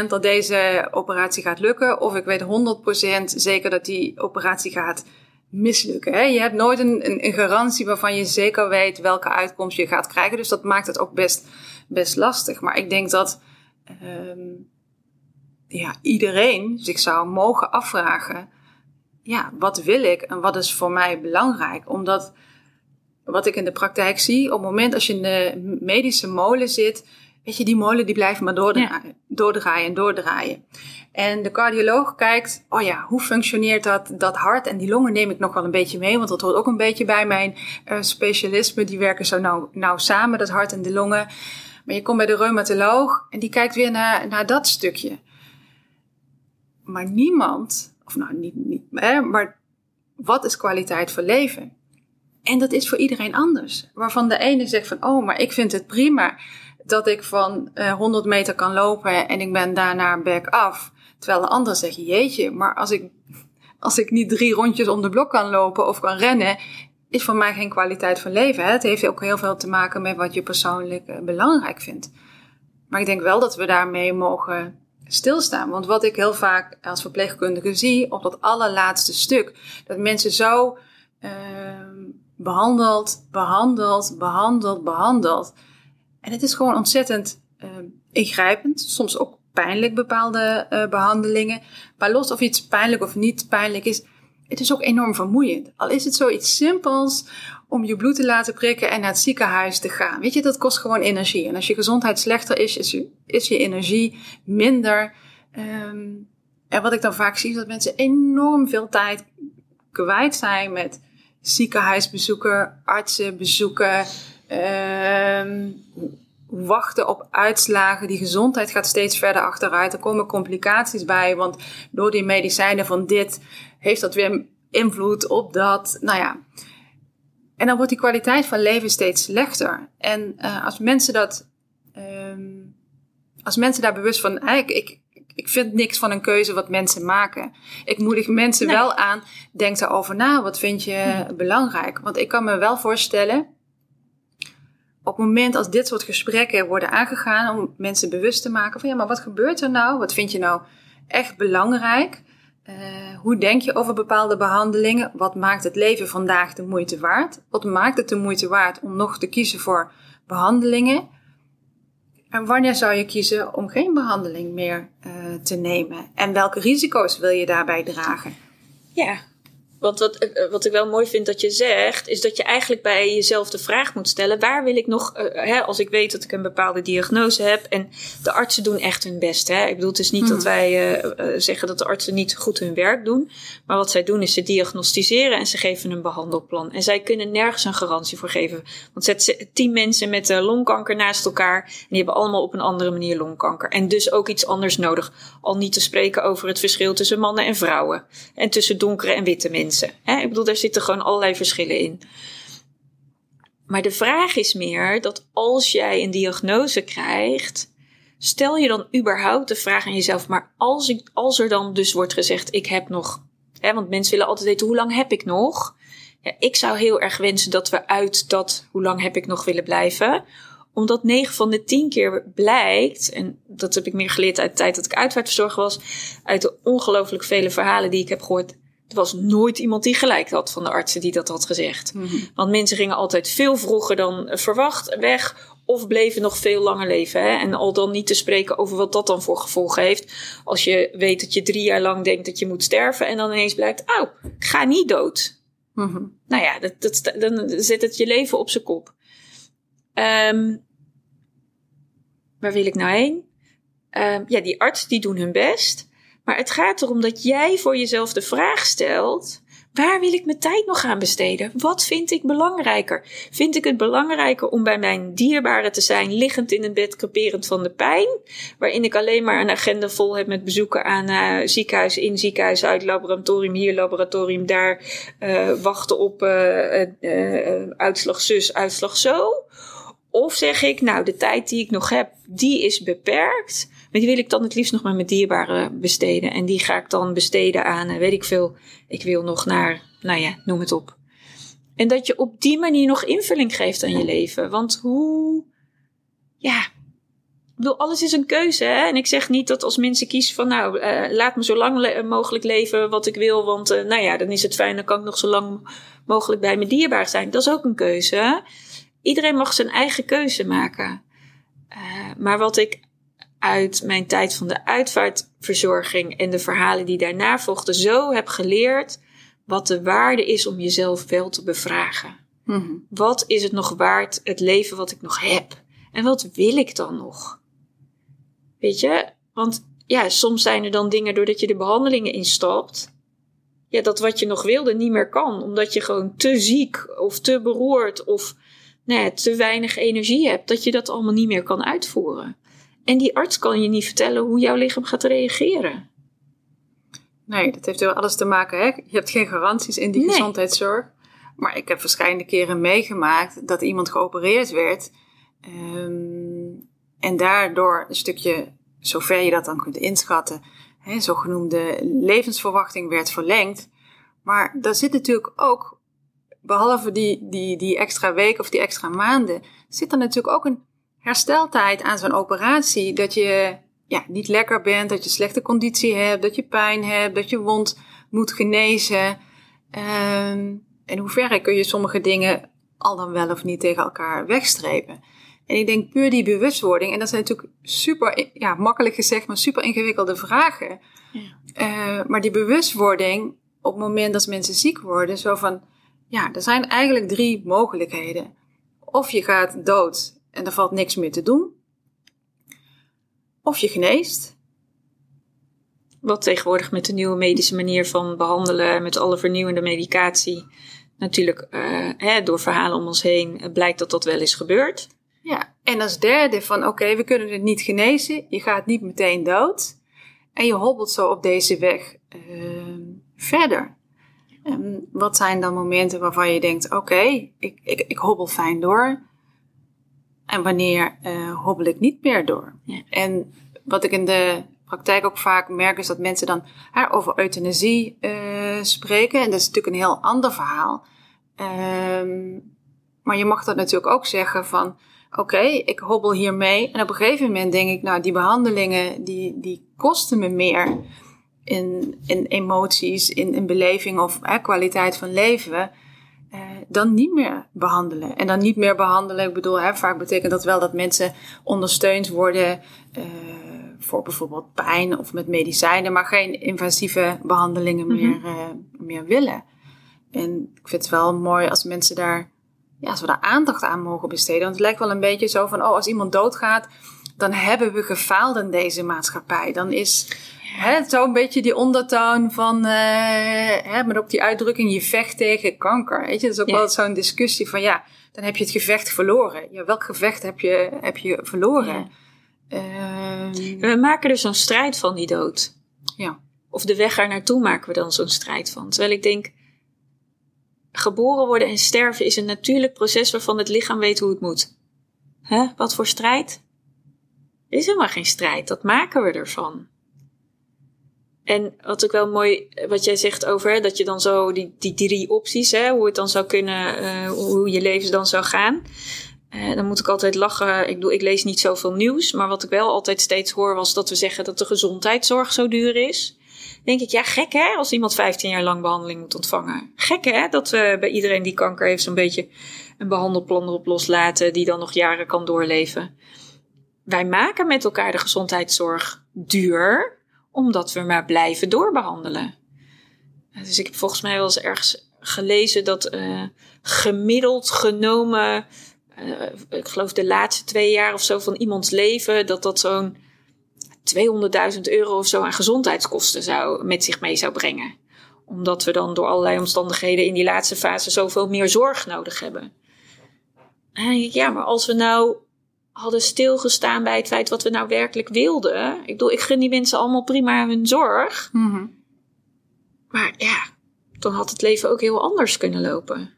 100% dat deze operatie gaat lukken. Of ik weet 100% zeker dat die operatie gaat mislukken. Hè? Je hebt nooit een, een, een, garantie waarvan je zeker weet welke uitkomst je gaat krijgen. Dus dat maakt het ook best, best lastig. Maar ik denk dat um, ja, iedereen zich zou mogen afvragen ja, wat wil ik en wat is voor mij belangrijk? Omdat wat ik in de praktijk zie, op het moment als je in de medische molen zit, weet je, die molen die blijven maar doordraaien, doordraaien en doordraaien. En de cardioloog kijkt, oh ja, hoe functioneert dat, dat hart? En die longen neem ik nog wel een beetje mee, want dat hoort ook een beetje bij mijn uh, specialisme. Die werken zo nauw, samen, dat hart en de longen. Maar je komt bij de reumatoloog en die kijkt weer naar, naar dat stukje. Maar niemand, of nou niet, niet hè, maar wat is kwaliteit voor leven? En dat is voor iedereen anders. Waarvan de ene zegt van, oh, maar ik vind het prima dat ik van uh, eh, 100 meter kan lopen en ik ben daarna back af. Terwijl de ander zegt, jeetje, maar als ik, als ik niet drie rondjes om de blok kan lopen of kan rennen, is voor mij geen kwaliteit van leven. Hè? Het heeft ook heel veel te maken met wat je persoonlijk uh, belangrijk vindt. Maar ik denk wel dat we daarmee mogen stilstaan. Want wat ik heel vaak als verpleegkundige zie op dat allerlaatste stuk, dat mensen zo uh, behandeld, behandeld, behandeld, behandeld. En het is gewoon ontzettend uh, ingrijpend, soms ook pijnlijk bepaalde uh, behandelingen. Maar los of iets pijnlijk of niet pijnlijk is, het is ook enorm vermoeiend. Al is het zoiets simpels om je bloed te laten prikken en naar het ziekenhuis te gaan. Weet je, dat kost gewoon energie. En als je gezondheid slechter is, is je, is je energie minder. Um, en wat ik dan vaak zie, is dat mensen enorm veel tijd kwijt zijn met ziekenhuisbezoeken, artsenbezoeken, um, wachten op uitslagen. Die gezondheid gaat steeds verder achteruit. Er komen complicaties bij, want door die medicijnen van dit heeft dat weer invloed op dat. Nou ja. En dan wordt die kwaliteit van leven steeds slechter. En uh, als mensen dat, um, als mensen daar bewust van, ik, ik, ik vind niks van een keuze wat mensen maken. Ik moedig mensen wel aan, denk erover na, wat vind je belangrijk? Want ik kan me wel voorstellen, op het moment als dit soort gesprekken worden aangegaan, om mensen bewust te maken van ja, maar wat gebeurt er nou? Wat vind je nou echt belangrijk? Uh, hoe denk je over bepaalde behandelingen? Wat maakt het leven vandaag de moeite waard? Wat maakt het de moeite waard om nog te kiezen voor behandelingen? En wanneer zou je kiezen om geen behandeling meer uh, te nemen? En welke risico's wil je daarbij dragen? Ja, want wat, eh, eh, wat ik wel mooi vind dat je zegt, is dat je eigenlijk bij jezelf de vraag moet stellen: waar wil ik nog, uh, hè, als ik weet dat ik een bepaalde diagnose heb en de artsen doen echt hun best. Hè? Ik bedoel, het is niet dat mhm. wij uh, zeggen dat de artsen niet goed hun werk doen, maar wat zij doen is ze diagnosticeren en ze geven een behandelplan. En zij kunnen nergens een garantie voor geven. Want zet tien mensen met longkanker naast elkaar en die hebben allemaal op een andere manier longkanker. En dus ook iets anders nodig. Al niet te spreken over het verschil tussen mannen en vrouwen en tussen donkere en witte mensen. Hè? Ik bedoel, daar zitten gewoon allerlei verschillen in. Maar de vraag is meer dat als jij een diagnose krijgt, stel je dan überhaupt de vraag aan jezelf, maar als, als er dan dus wordt gezegd, ik heb nog, hè, want mensen willen altijd weten, hoe lang heb ik nog? Ja, ik zou heel erg wensen dat we uit dat, hoe lang heb ik nog willen blijven, omdat 9 van de 10 keer blijkt, en dat heb ik meer geleerd uit de tijd dat ik uitvaartverzorger was, uit de ongelooflijk vele verhalen die ik heb gehoord, er was nooit iemand die gelijk had van de artsen die dat had gezegd. Mhm. Want mensen gingen altijd veel vroeger dan verwacht weg. Of bleven nog veel langer leven. Hè? En al dan niet te spreken over wat dat dan voor gevolgen heeft. Als je weet dat je drie jaar lang denkt dat je moet sterven. En dan ineens blijkt, oh, ga niet dood. Mhm. Nou ja, dat, dat, dan zet het je leven op zijn kop. Um, waar wil ik nou heen? Um, ja, die artsen die doen hun best. Maar het gaat erom dat jij voor jezelf de vraag stelt: waar wil ik mijn tijd nog aan besteden? Wat vind ik belangrijker? Vind ik het belangrijker om bij mijn dierbaren te zijn, liggend in het bed, kaperend van de pijn, waarin ik alleen maar een agenda vol heb met bezoeken aan uh, ziekenhuis, in ziekenhuis, uit laboratorium, hier laboratorium, daar, uh, wachten op uh, uitslag zus, uitslag zo? Of zeg ik, nou, de tijd die ik nog heb, die is beperkt. Maar die wil ik dan het liefst nog maar met dierbaren besteden. En die ga ik dan besteden aan, eh, weet ik veel, ik wil nog naar, nou ja, noem het op. En dat je op die manier nog invulling geeft aan je leven. Want hoe, ja, ik bedoel, alles is een keuze. Hè? En ik zeg niet dat als mensen kiezen van, nou, uh, laat me zo lang mogelijk leven wat ik wil. Want, uh, nou ja, dan is het fijn, dan kan ik nog zo lang mogelijk bij mijn dierbaar zijn. Dat is ook een keuze. Iedereen mag zijn eigen keuze maken. Uh, maar wat ik uit mijn tijd van de uitvaartverzorging en de verhalen die daarna volgden zo heb geleerd wat de waarde is om jezelf wel te bevragen. Mhm. Wat is het nog waard, het leven wat ik nog heb? En wat wil ik dan nog? Weet je? Want ja, soms zijn er dan dingen doordat je de behandelingen instapt. Ja, dat wat je nog wilde niet meer kan. Omdat je gewoon te ziek of te beroerd of nou ja, te weinig energie hebt. Dat je dat allemaal niet meer kan uitvoeren. En die arts kan je niet vertellen hoe jouw lichaam gaat reageren. Nee, dat heeft wel alles te maken. Hè? Je hebt geen garanties in die Nee. gezondheidszorg. Maar ik heb verschillende keren meegemaakt dat iemand geopereerd werd. ehm, en daardoor een stukje, zover je dat dan kunt inschatten, hè, zogenoemde levensverwachting werd verlengd. Maar daar zit natuurlijk ook, behalve die, die, die extra week of die extra maanden, zit er natuurlijk ook een hersteltijd aan zo'n operatie. Dat je ja, niet lekker bent, dat je slechte conditie hebt, dat je pijn hebt, dat je wond moet genezen. Ehm, in hoeverre kun je sommige dingen al dan wel of niet tegen elkaar wegstrepen? En ik denk puur die bewustwording, en dat zijn natuurlijk super, ja, makkelijk gezegd, maar super ingewikkelde vragen. Ja. Eh, maar die bewustwording op het moment dat mensen ziek worden, zo van, ja, er zijn eigenlijk drie mogelijkheden. Of je gaat dood en er valt niks meer te doen. Of je geneest. Wat tegenwoordig met de nieuwe medische manier van behandelen, met alle vernieuwende medicatie, natuurlijk eh, hè, door verhalen om ons heen, eh, blijkt dat dat wel is gebeurd. Ja, en als derde van oké, we kunnen het niet genezen, je gaat niet meteen dood. En je hobbelt zo op deze weg ehm, verder. En wat zijn dan momenten waarvan je denkt, oké, ik, ik, ik hobbel fijn door. En wanneer eh, hobbel ik niet meer door? Ja. En wat ik in de praktijk ook vaak merk, is dat mensen dan over euthanasie eh, spreken. En dat is natuurlijk een heel ander verhaal. Ehm, maar je mag dat natuurlijk ook zeggen van, oké, ik hobbel hiermee. En op een gegeven moment denk ik, nou, die behandelingen, die, die kosten me meer in, in emoties, in, in beleving of hè, kwaliteit van leven. Dan niet meer behandelen. En dan niet meer behandelen, ik bedoel, hè, vaak betekent dat wel dat mensen ondersteund worden eh, voor bijvoorbeeld pijn of met medicijnen, maar geen invasieve behandelingen meer, eh, meer willen. En ik vind het wel mooi als mensen daar, ja, als we daar aandacht aan mogen besteden. Want het lijkt wel een beetje zo van, oh, als iemand doodgaat, dan hebben we gefaald in deze maatschappij. Dan is hè, zo'n beetje die ondertoon van, eh, hè, maar ook die uitdrukking, je vecht tegen kanker. Weet je, dat is ook Ja. wel zo'n discussie van, ja, dan heb je het gevecht verloren. Ja, welk gevecht heb je, heb je verloren? Ja. Ehm, We maken er zo'n strijd van, die dood. ja. Of de weg er naartoe maken we dan zo'n strijd van. Terwijl ik denk, geboren worden en sterven is een natuurlijk proces waarvan het lichaam weet hoe het moet. Hè? Wat voor strijd? Er is helemaal geen strijd, dat maken we ervan. En wat ook wel mooi, wat jij zegt over dat je dan zo die, die drie opties, hè, hoe het dan zou kunnen, eh, hoe je leven dan zou gaan. Eh, dan moet ik altijd lachen. Ik, bedoel, ik lees niet zoveel nieuws, maar wat ik wel altijd steeds hoor was dat we zeggen dat de gezondheidszorg zo duur is denk ik, ja, gek hè, als iemand 15 jaar lang behandeling moet ontvangen. Gek hè, dat we bij iedereen die kanker heeft zo'n beetje een behandelplan erop loslaten die dan nog jaren kan doorleven. Wij maken met elkaar de gezondheidszorg duur, omdat we maar blijven doorbehandelen. Dus ik heb volgens mij wel eens ergens gelezen dat eh, gemiddeld genomen, eh, ik geloof de laatste twee jaar of zo van iemands leven, dat dat zo'n 200.000 euro of zo aan gezondheidskosten zou, met zich mee zou brengen. Omdat we dan door allerlei omstandigheden in die laatste fase zoveel meer zorg nodig hebben. Ik, ja, maar als we nou hadden stilgestaan bij het feit wat we nou werkelijk wilden. Ik bedoel, ik gun die mensen allemaal prima hun zorg. Mhm. Maar ja, dan had het leven ook heel anders kunnen lopen.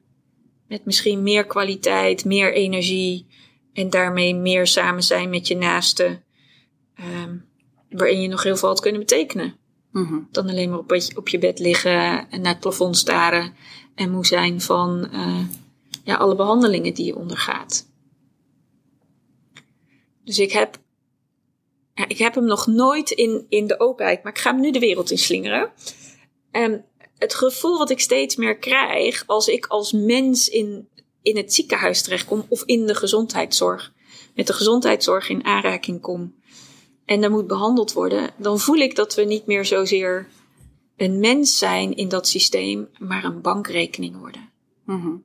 Met misschien meer kwaliteit, meer energie en daarmee meer samen zijn met je naasten. Ehm, waarin je nog heel veel had kunnen betekenen. Mhm. Dan alleen maar op, je- op je bed liggen en naar het plafond staren en moe zijn van eh, ja, alle behandelingen die je ondergaat. Dus ik heb, ik heb hem nog nooit in, in de openheid, maar ik ga hem nu de wereld in slingeren. En het gevoel wat ik steeds meer krijg als ik als mens in, in het ziekenhuis terechtkom of in de gezondheidszorg, met de gezondheidszorg in aanraking kom en er moet behandeld worden, dan voel ik dat we niet meer zozeer een mens zijn in dat systeem, maar een bankrekening worden. Mhm.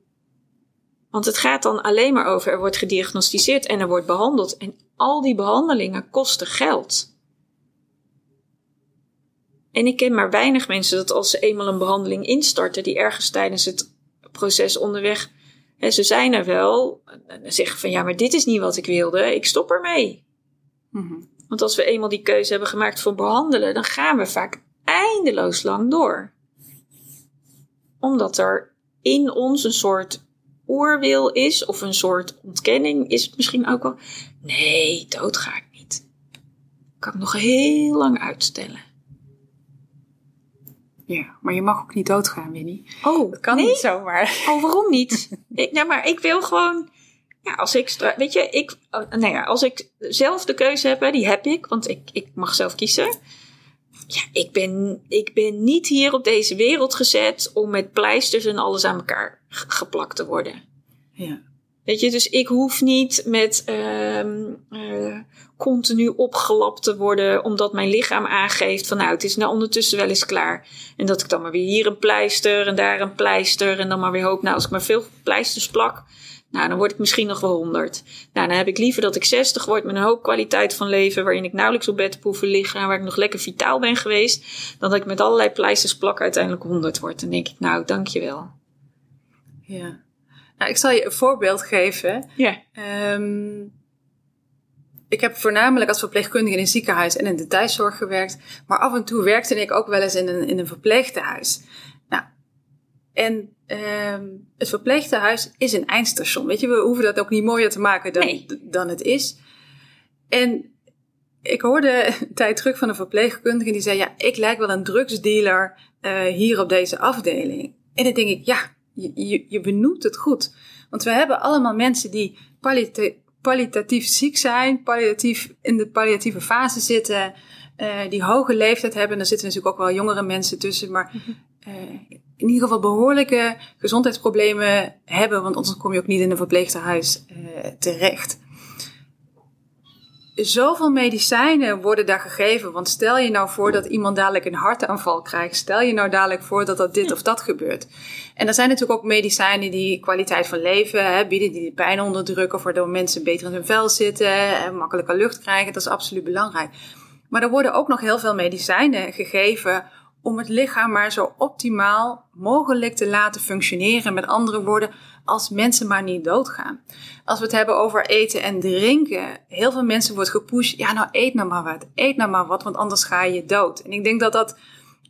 Want het gaat dan alleen maar over er wordt gediagnosticeerd en er wordt behandeld. En al die behandelingen kosten geld. En ik ken maar weinig mensen dat als ze eenmaal een behandeling instarten, die ergens tijdens het proces onderweg, hè, ze zijn er wel, en zeggen van ja, maar dit is niet wat ik wilde, ik stop ermee. Mhm. Want als we eenmaal die keuze hebben gemaakt voor behandelen, dan gaan we vaak eindeloos lang door. Omdat er in ons een soort oorwil is, of een soort ontkenning is het misschien ook wel. Nee, dood ga ik niet. Kan ik nog heel lang uitstellen. Ja, maar je mag ook niet doodgaan, Winnie. Oh, Dat kan nee? niet zomaar. Oh, waarom niet? *laughs* ik, nou, maar ik wil gewoon. Ja, als ik. stra- Weet je, ik. oh, Nou ja, als ik zelf de keuze heb, hè, die heb ik, want ik, ik mag zelf kiezen. Ja, ik ben, ik ben niet hier op deze wereld gezet om met pleisters en alles aan elkaar geplakt te worden. Ja. Weet je, dus ik hoef niet met ehm, eh, continu opgelapt te worden, omdat mijn lichaam aangeeft van nou, het is nou ondertussen wel eens klaar. En dat ik dan maar weer hier een pleister en daar een pleister en dan maar weer hoop, nou, als ik maar veel pleisters plak, nou, dan word ik misschien nog wel 100. Nou, dan heb ik liever dat ik 60 word met een hoop kwaliteit van leven, waarin ik nauwelijks op bed heb hoeven liggen en waar ik nog lekker vitaal ben geweest, dan dat ik met allerlei pleisters plak uiteindelijk 100 word. Dan denk ik, nou, dankjewel. Ja. Nou, ik zal je een voorbeeld geven. Ja. Ehm, ik heb voornamelijk als verpleegkundige in een ziekenhuis en in de thuiszorg gewerkt. Maar af en toe werkte ik ook wel eens in een, in een verpleegtehuis. Nou, en ehm, het verpleegtehuis is een eindstation. Weet je, we hoeven dat ook niet mooier te maken dan, Nee. dan het is. En ik hoorde een *laughs* tijd terug van een verpleegkundige die zei: Ja, ik lijk wel een drugsdealer eh, hier op deze afdeling. En dan denk ik: Ja, je, je, je benoemt het goed. Want we hebben allemaal mensen die palliatief ziek zijn, palliatief in de palliatieve fase zitten, eh, die hoge leeftijd hebben. Er zitten natuurlijk ook wel jongere mensen tussen, maar eh, in ieder geval behoorlijke gezondheidsproblemen hebben, want anders kom je ook niet in een verpleegtehuis eh, terecht. Zoveel medicijnen worden daar gegeven. Want stel je nou voor dat iemand dadelijk een hartaanval krijgt. Stel je nou dadelijk voor dat dat dit of dat gebeurt. En er zijn natuurlijk ook medicijnen die kwaliteit van leven hè, bieden, die de pijn onderdrukken, waardoor mensen beter in hun vel zitten en makkelijker lucht krijgen. Dat is absoluut belangrijk. Maar er worden ook nog heel veel medicijnen gegeven om het lichaam maar zo optimaal mogelijk te laten functioneren. Met andere woorden, als mensen maar niet doodgaan. Als we het hebben over eten en drinken, heel veel mensen wordt gepusht. Ja, nou eet nou maar wat, eet nou maar wat, want anders ga je dood. En ik denk dat dat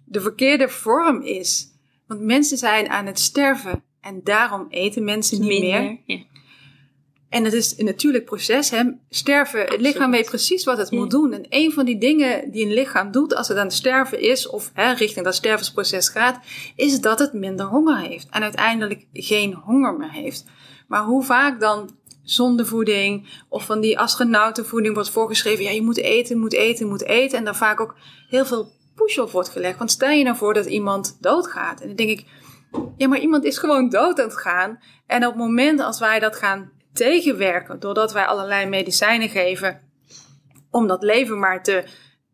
de verkeerde vorm is. Want mensen zijn aan het sterven en daarom eten mensen niet meer. Ja. En het is een natuurlijk proces. Hè? Sterven, het lichaam weet precies wat het Ja. moet doen. En een van die dingen die een lichaam doet als het aan het sterven is, of hè, richting dat stervensproces gaat, is dat het minder honger heeft. En uiteindelijk geen honger meer heeft. Maar hoe vaak dan zonder voeding of van die astronautenvoeding wordt voorgeschreven, ja, je moet eten, moet eten, moet eten. En daar vaak ook heel veel push op wordt gelegd. Want stel je nou voor dat iemand doodgaat. En dan denk ik, ja, maar iemand is gewoon dood aan het gaan. En op het moment als wij dat gaan tegenwerken, doordat wij allerlei medicijnen geven om dat leven maar te,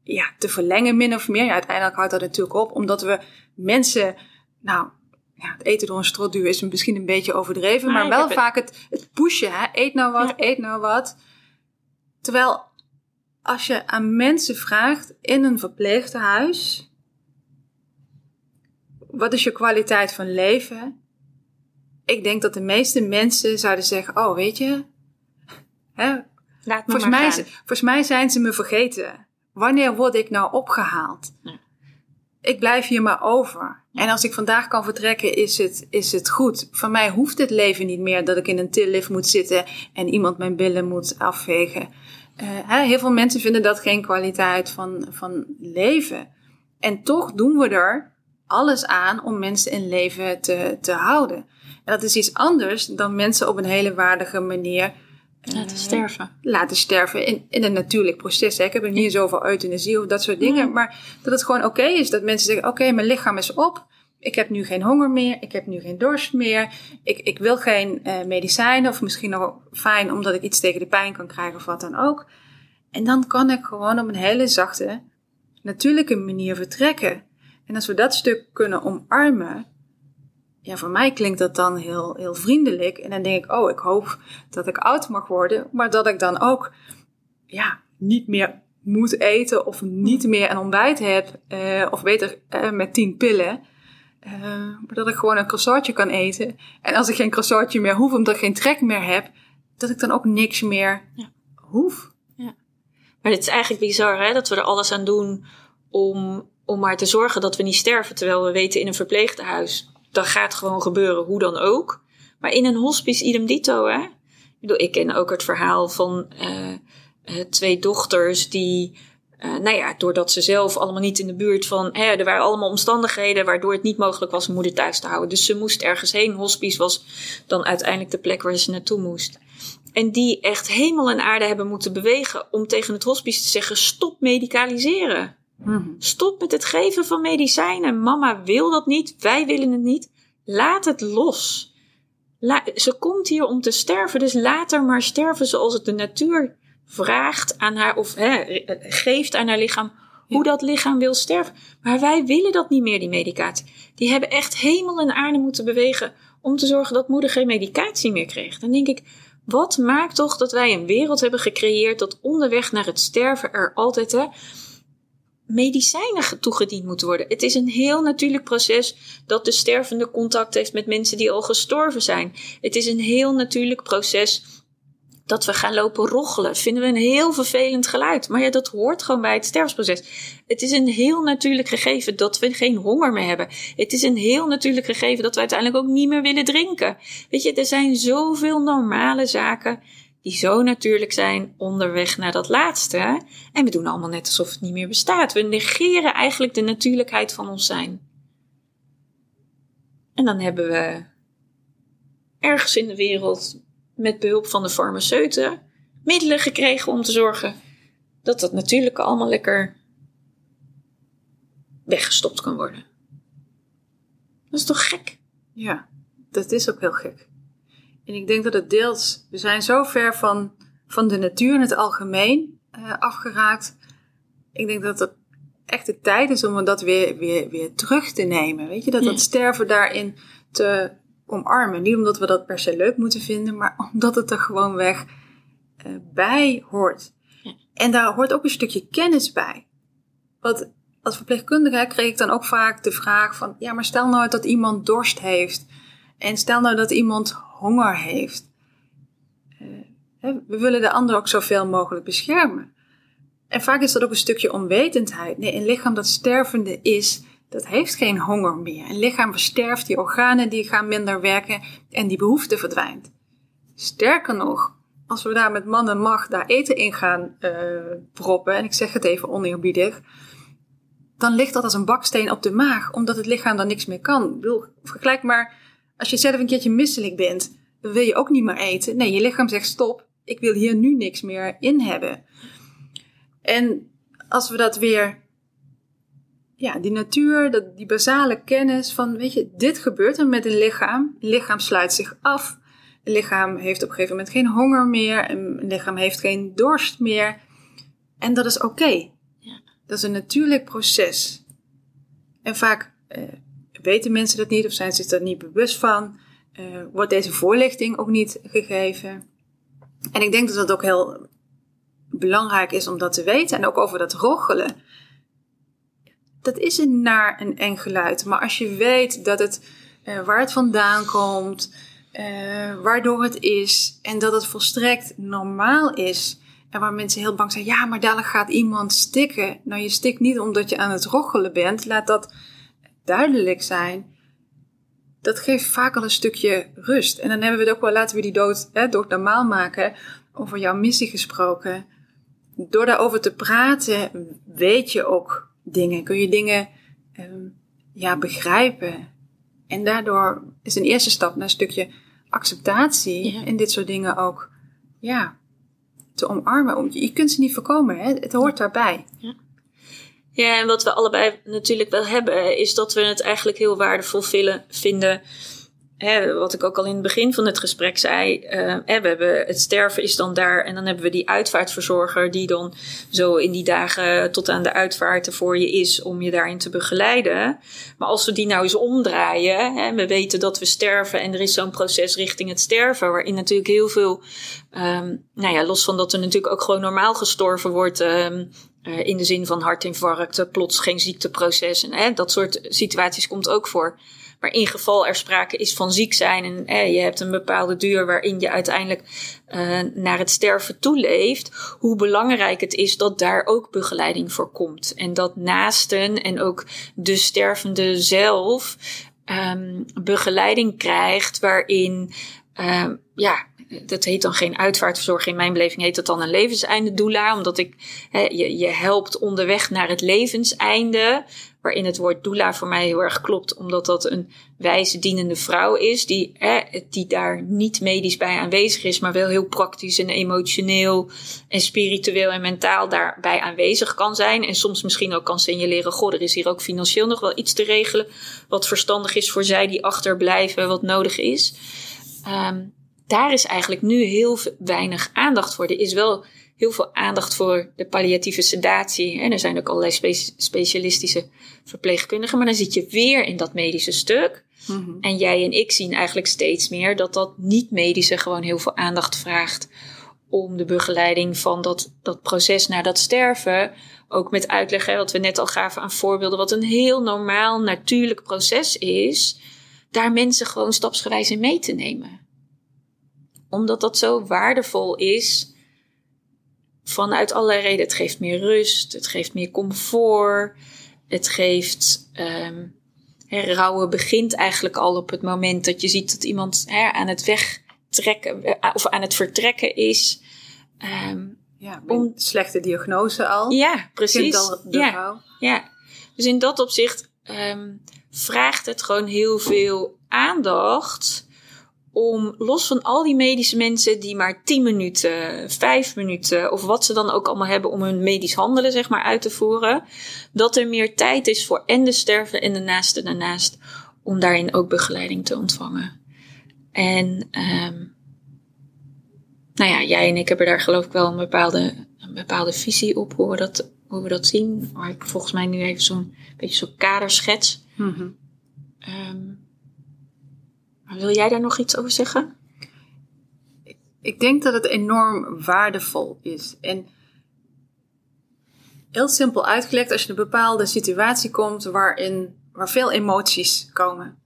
ja, te verlengen, min of meer. Ja, uiteindelijk houdt dat natuurlijk op, omdat we mensen, nou, ja, het eten door een strot duwen is misschien een beetje overdreven, Maar wel het- vaak het, het pushen, hè? eet nou wat, Ja. eet nou wat. Terwijl als je aan mensen vraagt in een verpleegtehuis, wat is je kwaliteit van leven? Ik denk dat de meeste mensen zouden zeggen, oh weet je, hè, Laat me volgens, maar mij, volgens mij zijn ze me vergeten. Wanneer word ik nou opgehaald? Ja. Ik blijf hier maar over. En als ik vandaag kan vertrekken, is het, is het goed. Van mij hoeft het leven niet meer dat ik in een tillift moet zitten en iemand mijn billen moet afvegen. Eh, hè, heel veel mensen vinden dat geen kwaliteit van, van leven. En toch doen we er alles aan om mensen in leven te, te houden. En dat is iets anders dan mensen op een hele waardige manier eh, Laten sterven. laten sterven in, in een natuurlijk proces. Hè. Ik heb het niet zo over euthanasie of dat soort dingen. Maar dat het gewoon oké is dat mensen zeggen: Oké, mijn lichaam is op. Ik heb nu geen honger meer. Ik heb nu geen dorst meer. Ik, ik wil geen eh, medicijnen. Of misschien nog fijn omdat ik iets tegen de pijn kan krijgen of wat dan ook. En dan kan ik gewoon op een hele zachte, natuurlijke manier vertrekken. En als we dat stuk kunnen omarmen, ja, voor mij klinkt dat dan heel, heel vriendelijk. En dan denk ik, oh, ik hoop dat ik oud mag worden. Maar dat ik dan ook, ja, niet meer moet eten of niet meer een ontbijt heb. eh, of beter eh, met tien pillen. Eh, maar dat ik gewoon een croissantje kan eten. En als ik geen croissantje meer hoef, omdat ik geen trek meer heb, dat ik dan ook niks meer Ja. hoef. Maar het is eigenlijk bizar hè, dat we er alles aan doen om, om maar te zorgen dat we niet sterven. Terwijl we weten in een verpleeghuis, dat gaat gewoon gebeuren, hoe dan ook. Maar in een hospice idem dito hè. Ik, bedoel, ik ken ook het verhaal van eh, eh, twee dochters die... eh, nou ja, doordat ze zelf allemaal niet in de buurt van... Hè, er waren allemaal omstandigheden waardoor het niet mogelijk was moeder thuis te houden. Dus ze moest ergens heen. Hospice was dan uiteindelijk de plek waar ze naartoe moest. En die echt hemel en aarde hebben moeten bewegen om tegen het hospice te zeggen: stop medicaliseren. Stop met het geven van medicijnen. Mama wil dat niet, wij willen het niet. Laat het los. La- ze komt hier om te sterven, dus laat haar maar sterven zoals het de natuur vraagt aan haar, of hè, geeft aan haar lichaam, hoe dat lichaam wil sterven. Maar wij willen dat niet meer, die medicatie. Die hebben echt hemel en aarde moeten bewegen om te zorgen dat moeder geen medicatie meer kreeg. Dan denk ik, wat maakt toch dat wij een wereld hebben gecreëerd dat onderweg naar het sterven er altijd hè, medicijnen ge- toegediend moeten worden. Het is een heel natuurlijk proces dat de stervende contact heeft met mensen die al gestorven zijn. Het is een heel natuurlijk proces dat we gaan lopen roggelen. Vinden we een heel vervelend geluid. Maar ja, dat hoort gewoon bij het sterfsproces. Het is een heel natuurlijk gegeven dat we geen honger meer hebben. Het is een heel natuurlijk gegeven dat we uiteindelijk ook niet meer willen drinken. Weet je, er zijn zoveel normale zaken die zo natuurlijk zijn onderweg naar dat laatste. En we doen allemaal net alsof het niet meer bestaat. We negeren eigenlijk de natuurlijkheid van ons zijn. En dan hebben we ergens in de wereld met behulp van de farmaceuten middelen gekregen om te zorgen dat dat natuurlijke allemaal lekker weggestopt kan worden. Dat is toch gek? Ja, dat is ook heel gek. En ik denk dat het deels, we zijn zo ver van, van de natuur in het algemeen eh, afgeraakt. Ik denk dat het echt de tijd is om dat weer, weer, weer terug te nemen. Weet je, dat dat sterven daarin te omarmen. Niet omdat we dat per se leuk moeten vinden, maar *laughs* omdat het er gewoon weg eh, bij hoort. Ja. En daar hoort ook een stukje kennis bij. Want als verpleegkundige kreeg ik dan ook vaak de vraag van... ja, maar stel nou dat iemand dorst heeft... en stel nou dat iemand honger heeft. Eh, we willen de ander ook zoveel mogelijk beschermen. En vaak is dat ook een stukje onwetendheid. Nee, een lichaam dat stervende is, dat heeft geen honger meer. Een lichaam versterft, die organen die gaan minder werken... en die behoefte verdwijnt. Sterker nog, als we daar met man en macht daar eten in gaan eh, proppen... en ik zeg het even oneerbiedig dan ligt dat als een baksteen op de maag, omdat het lichaam dan niks meer kan. Vergelijk maar, als je zelf een keertje misselijk bent, dan wil je ook niet meer eten. Nee, je lichaam zegt stop, ik wil hier nu niks meer in hebben. En als we dat weer, ja, die natuur, dat, die basale kennis van, weet je, dit gebeurt er met een lichaam. Een lichaam sluit zich af. Een lichaam heeft op een gegeven moment geen honger meer. Een lichaam heeft geen dorst meer. En dat is oké. Dat is een natuurlijk proces. En vaak eh, weten mensen dat niet of zijn zich daar niet bewust van. Eh, wordt deze voorlichting ook niet gegeven. En ik denk dat het ook heel belangrijk is om dat te weten. En ook over dat roggelen. Dat is een naar een eng geluid. Maar als je weet dat het, eh, waar het vandaan komt, eh, waardoor het is. En dat het volstrekt normaal is. En waar mensen heel bang zijn, ja, maar dadelijk gaat iemand stikken. Nou, je stikt niet omdat je aan het roggelen bent. Laat dat duidelijk zijn. Dat geeft vaak al een stukje rust. En dan hebben we het ook wel, laten we die dood hè, doodnormaal maken. Over jouw missie gesproken. Door daarover te praten, weet je ook dingen. Kun je dingen ehm, ja, begrijpen. En daardoor is een eerste stap naar een stukje acceptatie. Ja. En dit soort dingen ook, ja, te omarmen. Om- Je kunt ze niet voorkomen, hè? het hoort daarbij. Ja, en wat we allebei natuurlijk wel hebben, is dat we het eigenlijk heel waardevol vinden hè, wat ik ook al in het begin van het gesprek zei, uh, we hebben het sterven is dan daar en dan hebben we die uitvaartverzorger die dan zo in die dagen tot aan de uitvaart er voor je is om je daarin te begeleiden. Maar als we die nou eens omdraaien, hè, we weten dat we sterven en er is zo'n proces richting het sterven, waarin natuurlijk heel veel, um, nou ja, los van dat er natuurlijk ook gewoon normaal gestorven wordt. Um, uh, in de zin van hartinfarcten, plots geen ziekteproces en hè, dat soort situaties komt ook voor. Maar in geval er sprake is van ziek zijn en eh, je hebt een bepaalde duur waarin je uiteindelijk uh, naar het sterven toeleeft, hoe belangrijk het is dat daar ook begeleiding voor komt. En dat naasten en ook de stervende zelf um, begeleiding krijgt waarin um, ja, dat heet dan geen uitvaartverzorging. In mijn beleving heet dat dan een levenseinde doula. Omdat ik, je, je helpt onderweg naar het levenseinde. Waarin het woord doula voor mij heel erg klopt. Omdat dat een wijze dienende vrouw is. Die, die daar niet medisch bij aanwezig is. Maar wel heel praktisch en emotioneel en spiritueel en mentaal daarbij aanwezig kan zijn. En soms misschien ook kan signaleren. Goh, er is hier ook financieel nog wel iets te regelen. Wat verstandig is voor zij die achterblijven. Wat nodig is. Um, daar is eigenlijk nu heel weinig aandacht voor. Er is wel heel veel aandacht voor de palliatieve sedatie. En er zijn ook allerlei specialistische verpleegkundigen. Maar dan zit je weer in dat medische stuk. Mhm. En jij en ik zien eigenlijk steeds meer dat dat niet-medische gewoon heel veel aandacht vraagt. Om de begeleiding van dat, dat proces naar dat sterven. Ook met uitleg, hè, wat we net al gaven aan voorbeelden. Wat een heel normaal, natuurlijk proces is. Daar mensen gewoon stapsgewijs in mee te nemen omdat dat zo waardevol is. Vanuit allerlei redenen. Het geeft meer rust, het geeft meer comfort, het geeft. Um, rouwen begint eigenlijk al op het moment dat je ziet dat iemand hè, aan het wegtrekken eh, of aan het vertrekken is. Um, ja, om, slechte diagnose al. Ja, precies. Al ja, ja, dus in dat opzicht um, vraagt het gewoon heel veel aandacht om los van al die medische mensen die maar 10 minuten, 5 minuten of wat ze dan ook allemaal hebben om hun medisch handelen zeg maar uit te voeren, dat er meer tijd is voor en de sterven en de naasten daarnaast om daarin ook begeleiding te ontvangen. En um, nou ja, jij en ik hebben daar geloof ik wel een bepaalde, een bepaalde visie op hoe we dat, hoe we dat zien. Maar ik volgens mij nu even zo'n beetje zo'n kaderschets. Mm -hmm. um, wil jij daar nog iets over zeggen? Ik denk dat het enorm waardevol is. En heel simpel uitgelegd, als je in een bepaalde situatie komt waarin waar veel emoties komen.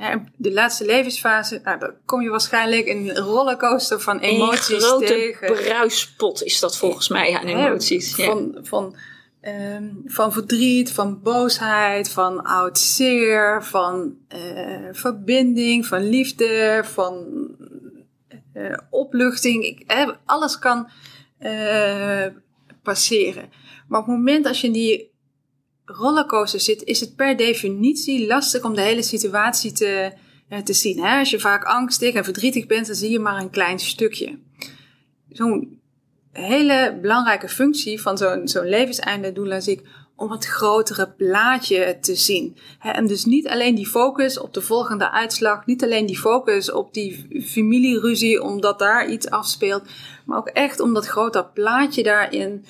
Uh, de laatste levensfase, nou, dan kom je waarschijnlijk in een rollercoaster van emoties een grote tegen. bruispot is dat volgens mij aan emoties. Van, van Um, van verdriet, van boosheid, van oud zeer, van uh, verbinding, van liefde, van uh, opluchting. Ik, eh, alles kan passeren. Maar op het moment als je in die rollercoaster zit, is het per definitie lastig om de hele situatie te, te zien. Hè? Als je vaak angstig en verdrietig bent, dan zie je maar een klein stukje. Hele belangrijke functie van zo'n zo'n levenseinde doula zie ik om het grotere plaatje te zien. en dus niet alleen die focus op de volgende uitslag, niet alleen die focus op die familieruzie omdat daar iets afspeelt, maar ook echt om dat grote plaatje daarin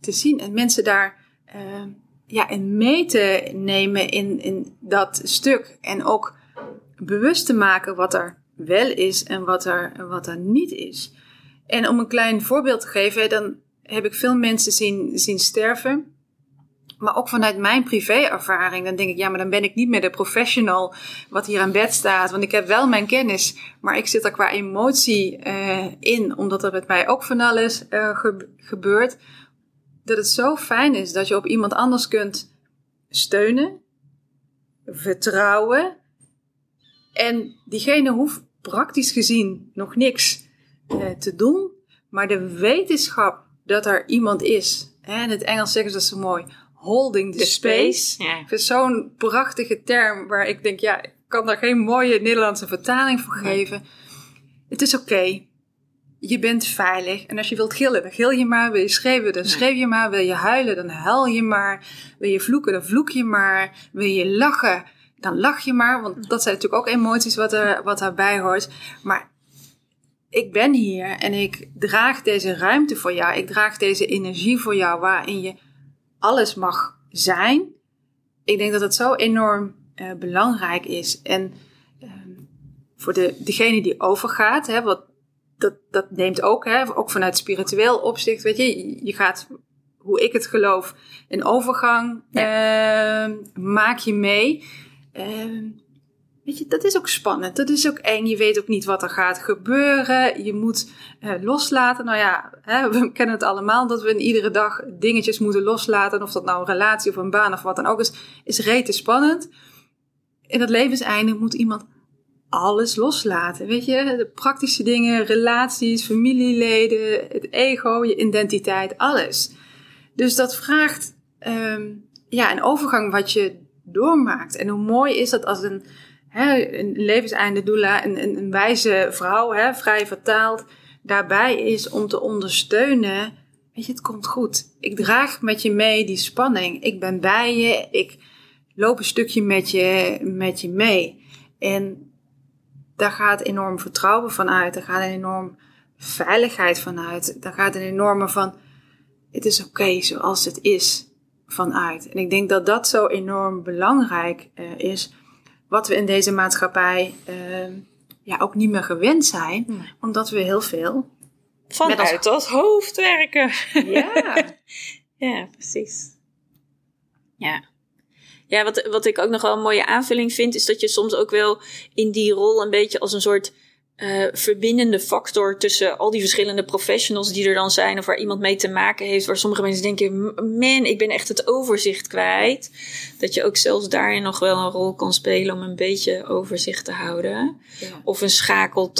te zien en mensen daar uh, ja, in mee te nemen in, in dat stuk en ook bewust te maken wat er wel is en wat er, wat er niet is. En om een klein voorbeeld te geven, dan heb ik veel mensen zien, zien sterven. Maar ook vanuit mijn privéervaring, dan denk ik, ja, maar dan ben ik niet meer de professional wat hier aan bed staat. Want ik heb wel mijn kennis, maar ik zit er qua emotie uh, in, omdat er met mij ook van alles uh, gebeurt. Dat het zo fijn is dat je op iemand anders kunt steunen, vertrouwen. En diegene hoeft praktisch gezien nog niks uh, te doen. Maar de wetenschap dat er iemand is, hè, in het Engels zeggen ze dat zo mooi, holding the, space. Ja. Zo'n prachtige term waar ik denk, ja, ik kan daar geen mooie Nederlandse vertaling voor geven. Het is oké. Je bent veilig. En als je wilt gillen, dan gil je maar. Wil je schreeuwen, dan schreeuw je maar. Wil je huilen, dan huil je maar. Wil je vloeken, dan vloek je maar. Wil je lachen, dan lach je maar, want dat zijn natuurlijk ook emoties wat, er, wat daarbij hoort. Maar ik ben hier en ik draag deze ruimte voor jou. Ik draag deze energie voor jou waarin je alles mag zijn. Ik denk dat het zo enorm uh, belangrijk is. En uh, voor de, degene die overgaat, hè, wat, dat, dat neemt ook, hè, ook vanuit spiritueel opzicht, weet je, je gaat, hoe ik het geloof, een overgang ja. uh, maak je mee. Ehm, weet je, dat is ook spannend. Dat is ook eng. Je weet ook niet wat er gaat gebeuren. Je moet uh, loslaten. Nou ja, hè, *laughs* we kennen het allemaal dat we in iedere dag dingetjes moeten loslaten. Of dat nou een relatie of een baan of wat dan ook is, is rete spannend. In het levenseinde moet iemand alles loslaten. Weet je, de praktische dingen, relaties, familieleden, het ego, je identiteit, alles. Dus dat vraagt um, ja, een overgang wat je doormaakt. En hoe mooi is dat als een, hè, een levenseinde doula, een, een, een wijze vrouw, hè, vrij vertaald, daarbij is om te ondersteunen. Weet je, het komt goed. Ik draag met je mee die spanning. Ik ben bij je. Ik loop een stukje met je, met je mee. En daar gaat enorm vertrouwen van uit. Daar gaat een enorm veiligheid vanuit. Daar gaat een enorme van, het is oké zoals het is vanuit. En ik denk dat dat zo enorm belangrijk uh, is. Wat we in deze maatschappij uh, ja, ook niet meer gewend zijn. Nee. Omdat we heel veel... Vanuit als... hoofd werken. Ja. *laughs* ja, precies. Ja. Ja, wat, wat ik ook nog wel een mooie aanvulling vind, is dat je soms ook wel in die rol een beetje als een soort uh, verbindende factor tussen al die verschillende professionals die er dan zijn, of waar iemand mee te maken heeft, waar sommige mensen denken: man, ik ben echt het overzicht kwijt. Dat je ook zelfs daarin nog wel een rol kan spelen om een beetje overzicht te houden. Ja. Of een schakel,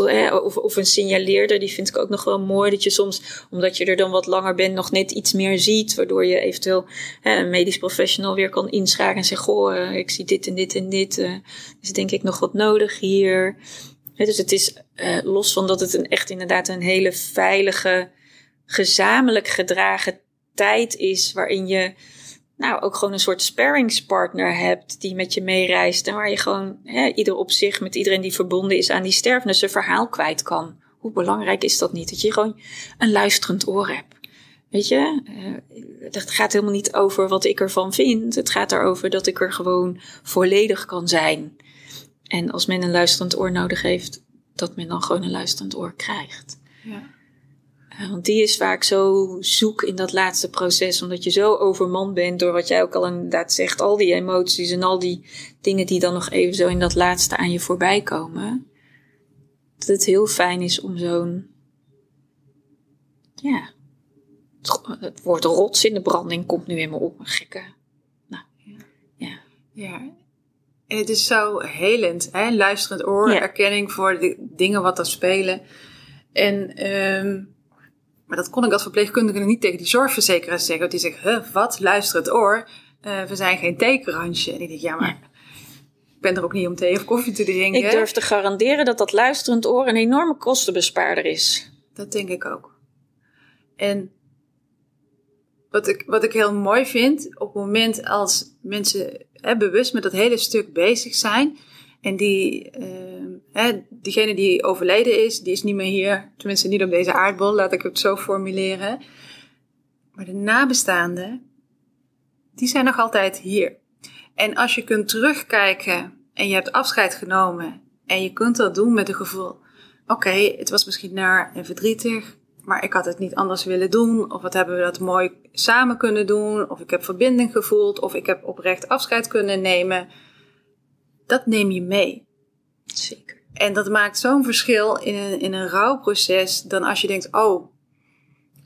of, of een signaleerder, die vind ik ook nog wel mooi. Dat je soms, omdat je er dan wat langer bent, nog net iets meer ziet, waardoor je eventueel hè, een medisch professional weer kan inschakelen en zeggen: Goh, uh, ik zie dit en dit en dit. Uh, is denk ik nog wat nodig hier. He, dus het is uh, los van dat het een echt inderdaad een hele veilige, gezamenlijk gedragen tijd is, waarin je nou ook gewoon een soort sparringspartner hebt die met je meereist en waar je gewoon hè, ieder op zich met iedereen die verbonden is aan die sterfenis zijn verhaal kwijt kan. Hoe belangrijk is dat niet? Dat je gewoon een luisterend oor hebt. Weet je, het gaat helemaal niet over wat ik ervan vind. Het gaat erover dat ik er gewoon volledig kan zijn. En als men een luisterend oor nodig heeft, dat men dan gewoon een luisterend oor krijgt. Ja. Uh, want die is vaak zo zoek in dat laatste proces, omdat je zo overmand bent door wat jij ook al inderdaad zegt, al die emoties en al die dingen die dan nog even zo in dat laatste aan je voorbij komen. Dat het heel fijn is om zo'n, ja, het woord rots in de branding komt nu in me op, een gekke. Nou, ja. Ja, en het is zo helend, hè? luisterend oor, ja. erkenning voor de dingen wat er spelen. En, um, maar dat kon ik als verpleegkundige niet tegen die zorgverzekeraar zeggen. Want die zegt, huh, wat, luisterend oor? Uh, we zijn geen theekransje. En ik denk, ja, maar ja. ik ben er ook niet om thee of koffie te drinken. Ik durf te garanderen dat dat luisterend oor een enorme kostenbespaarder is. Dat denk ik ook. En wat ik, wat ik heel mooi vind, op het moment als mensen bewust met dat hele stuk bezig zijn. En die, uh, hè, diegene die overleden is, die is niet meer hier. Tenminste, niet op deze aardbol, laat ik het zo formuleren. Maar de nabestaanden, die zijn nog altijd hier. En als je kunt terugkijken en je hebt afscheid genomen. En je kunt dat doen met een gevoel. Oké, het was misschien naar en verdrietig maar ik had het niet anders willen doen. Of wat hebben we dat mooi samen kunnen doen. Of ik heb verbinding gevoeld. Of ik heb oprecht afscheid kunnen nemen. Dat neem je mee. Zeker. En dat maakt zo'n verschil in een, in een rouwproces dan als je denkt: oh,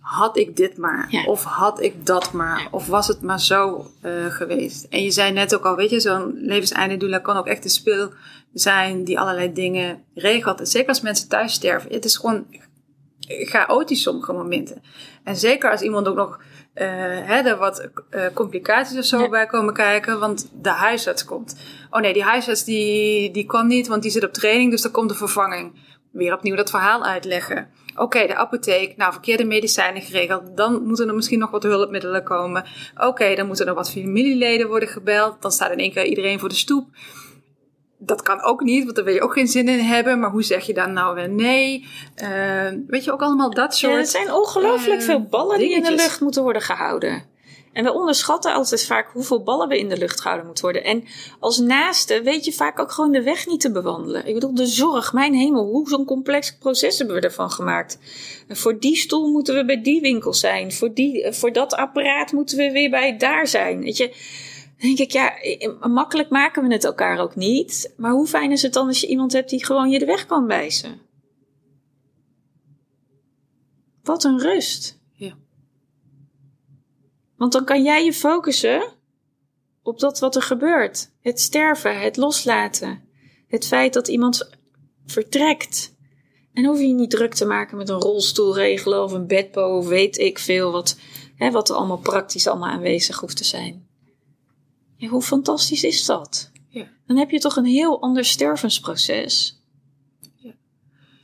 had ik dit maar? Ja. Of had ik dat maar? Ja. Of was het maar zo uh, geweest? En je zei net ook al: weet je, zo'n levenseinde doula kan ook echt een speel zijn die allerlei dingen regelt. En zeker als mensen thuis sterven. Het is gewoon chaotisch sommige momenten. En zeker als iemand ook nog uh, hè, er wat uh, complicaties of zo ja. bij komen kijken, want de huisarts komt. Oh nee, die huisarts die, die kan niet, want die zit op training, dus er komt de vervanging. Weer opnieuw dat verhaal uitleggen. Oké, okay, de apotheek, nou verkeerde medicijnen geregeld. Dan moeten er misschien nog wat hulpmiddelen komen. Oké, okay, dan moeten er wat familieleden worden gebeld. Dan staat in één keer iedereen voor de stoep. Dat kan ook niet, want daar wil je ook geen zin in hebben. Maar hoe zeg je dan nou weer nee? Uh, weet je, ook allemaal dat soort... Ja, er zijn ongelooflijk uh, veel ballen die in de lucht moeten worden gehouden. En we onderschatten altijd vaak hoeveel ballen we in de lucht gehouden moeten worden. En als naaste weet je vaak ook gewoon de weg niet te bewandelen. Ik bedoel, de zorg, mijn hemel, hoe zo'n complex proces hebben we ervan gemaakt. En voor die stoel moeten we bij die winkel zijn. Voor, die, voor dat apparaat moeten we weer bij daar zijn. Weet je, denk ik, ja, makkelijk maken we het elkaar ook niet. Maar hoe fijn is het dan als je iemand hebt die gewoon je de weg kan wijzen? Wat een rust. Ja. Want dan kan jij je focussen op dat wat er gebeurt. Het sterven, het loslaten. Het feit dat iemand vertrekt. En hoef je niet druk te maken met een rolstoel regelen of een bedpo of weet ik veel wat, hè, wat er allemaal praktisch allemaal aanwezig hoeft te zijn. Hoe fantastisch is dat? Ja. Dan heb je toch een heel ander stervensproces. Ja.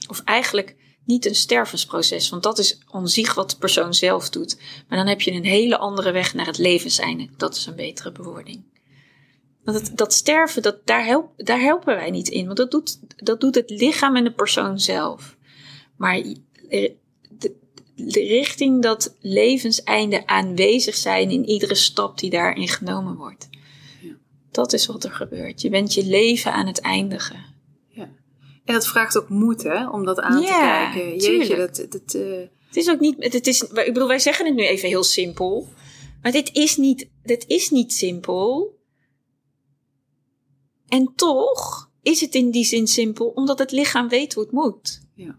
Of eigenlijk niet een stervensproces, want dat is aan zich wat de persoon zelf doet. Maar dan heb je een hele andere weg naar het leven zijn. Dat is een betere bewoording. Want het, dat sterven, dat, daar, help, daar helpen wij niet in, want dat doet, dat doet het lichaam en de persoon zelf. Maar de, de richting dat levenseinde aanwezig zijn in iedere stap die daarin genomen wordt. Ja. Dat is wat er gebeurt. Je bent je leven aan het eindigen. En dat vraagt ook moed, hè, om dat aan Ja, te kijken. Jeetje, tuurlijk. dat... dat eh, Het is ook niet, het is, ik bedoel, wij zeggen het nu even heel simpel. Maar dit is niet, dit is niet simpel. En toch is het in die zin simpel, omdat het lichaam weet hoe het moet. Ja.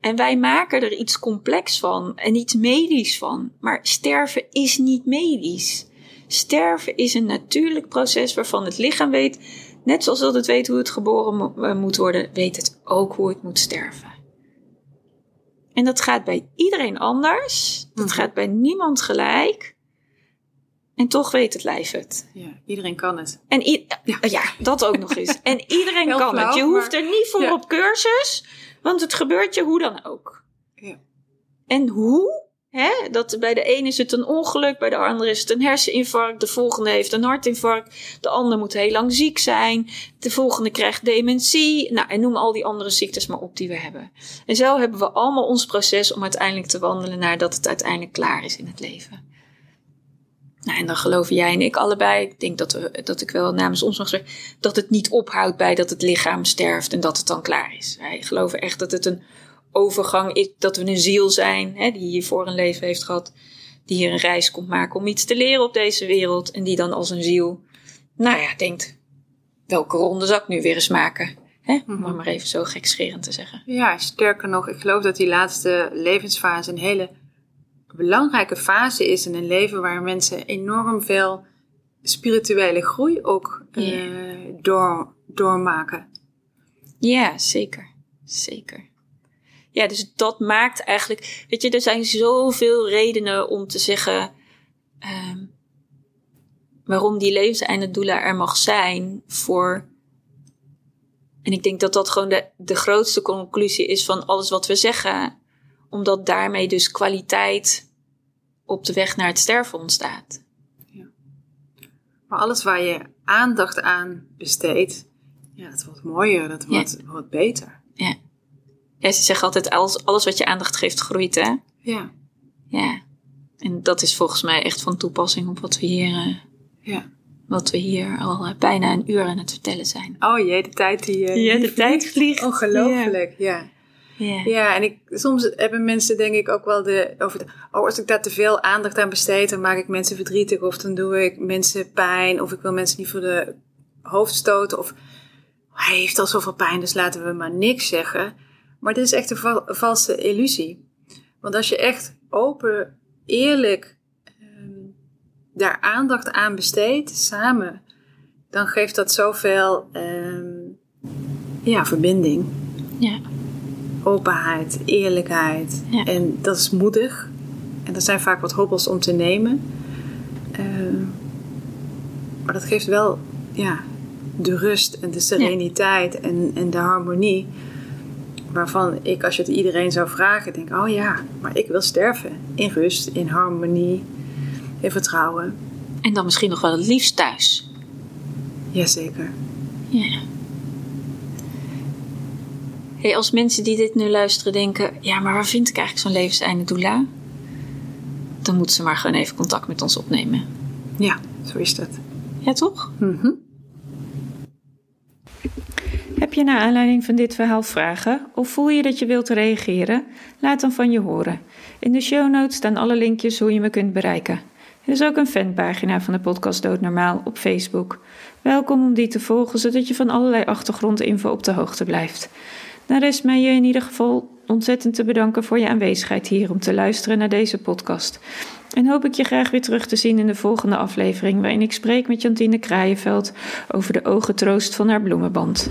En wij maken er iets complex van en iets medisch van. Maar sterven is niet medisch. Sterven is een natuurlijk proces waarvan het lichaam weet, net zoals dat het weet hoe het geboren mo- eh, moet worden, weet het ook hoe het moet sterven. En dat gaat bij iedereen anders. Dat Mhm. gaat bij niemand gelijk. En toch weet het lijf het. ja, iedereen kan het. En i- Ja. ja. dat ook nog eens. En *laughs* iedereen Heel kan flauw, het. Je hoeft maar- er niet voor Ja. op cursus, want het gebeurt je hoe dan ook. Ja. En hoe? Hè? Dat bij de ene is het een ongeluk, bij de andere is het een herseninfarct, de volgende heeft een hartinfarct, de ander moet heel lang ziek zijn, de volgende krijgt dementie. Nou, en noem al die andere ziektes maar op die we hebben. En zo hebben we allemaal ons proces om uiteindelijk te wandelen naar dat het uiteindelijk klaar is in het leven. Nou, en dan geloven jij en ik allebei, ik denk dat, we, dat ik wel namens ons mag zeggen, dat het niet ophoudt bij dat het lichaam sterft en dat het dan klaar is. Wij geloven echt dat het een overgang is, dat we een ziel zijn, hè, die hiervoor een leven heeft gehad, die hier een reis komt maken om iets te leren op deze wereld en die dan als een ziel, nou ja, denkt, welke ronde zou ik nu weer eens maken? Hè? Om Mhm. maar even zo gekscherend te zeggen. Ja, sterker nog, ik geloof dat die laatste levensfase een hele belangrijke fase is in een leven waar mensen enorm veel spirituele groei ook eh, door, doormaken. Ja, zeker. Zeker. Ja, dus dat maakt eigenlijk. Weet je, er zijn zoveel redenen om te zeggen. ehm, waarom die levenseinde er mag zijn voor. En ik denk dat dat gewoon de, de grootste conclusie is van alles wat we zeggen. Omdat daarmee dus kwaliteit op de weg naar het sterven ontstaat. Maar alles waar je aandacht aan besteedt, ja, dat wordt mooier, dat Ja. wordt, wordt beter. Ja, ze zeggen altijd: alles, alles wat je aandacht geeft, groeit, hè? Ja, Ja. En dat is volgens mij echt van toepassing op wat we hier, eh, ja. wat we hier al eh, bijna een uur aan het vertellen zijn. Oh jee, de tijd die... eh, Ja, die de tijd vliegt. Ongelooflijk, ja. Ja. Ja, en ik, soms hebben mensen denk ik ook wel de, over de... Oh, als ik daar te veel aandacht aan besteed, dan maak ik mensen verdrietig. Of dan doe ik mensen pijn. Of ik wil mensen niet voor de hoofd stoten. Of hij heeft al zoveel pijn, dus laten we maar niks zeggen. Maar dit is echt een val- valse illusie. Want als je echt open, eerlijk ehm, daar aandacht aan besteedt, samen... dan geeft dat zoveel ehm, ja, verbinding Ja. openheid, eerlijkheid. Ja. En dat is moedig. En dat zijn vaak wat hobbels om te nemen. Eh, maar dat geeft wel ja, de rust en de sereniteit en, en de harmonie. Waarvan ik, als je het iedereen zou vragen, denk: oh ja, maar ik wil sterven. In rust, in harmonie, in vertrouwen. En dan misschien nog wel het liefst thuis. Jazeker. Ja. Hey, als mensen die dit nu luisteren denken: ja, maar waar vind ik eigenlijk zo'n levenseinde doula? Dan moeten ze maar gewoon even contact met ons opnemen. Ja, zo is dat. Ja, toch? Mhm. Heb je naar aanleiding van dit verhaal vragen of voel je dat je wilt reageren? Laat dan van je horen. In de show notes staan alle linkjes hoe je me kunt bereiken. Er is ook een fanpagina van de podcast Doodnormaal op Facebook. Welkom om die te volgen, zodat je van allerlei achtergrondinfo op de hoogte blijft. Dan rest mij je in ieder geval ontzettend te bedanken voor je aanwezigheid hier om te luisteren naar deze podcast. En hoop ik je graag weer terug te zien in de volgende aflevering, waarin ik spreek met Jantine Kraaienveld over de ogentroost van haar bloemenband.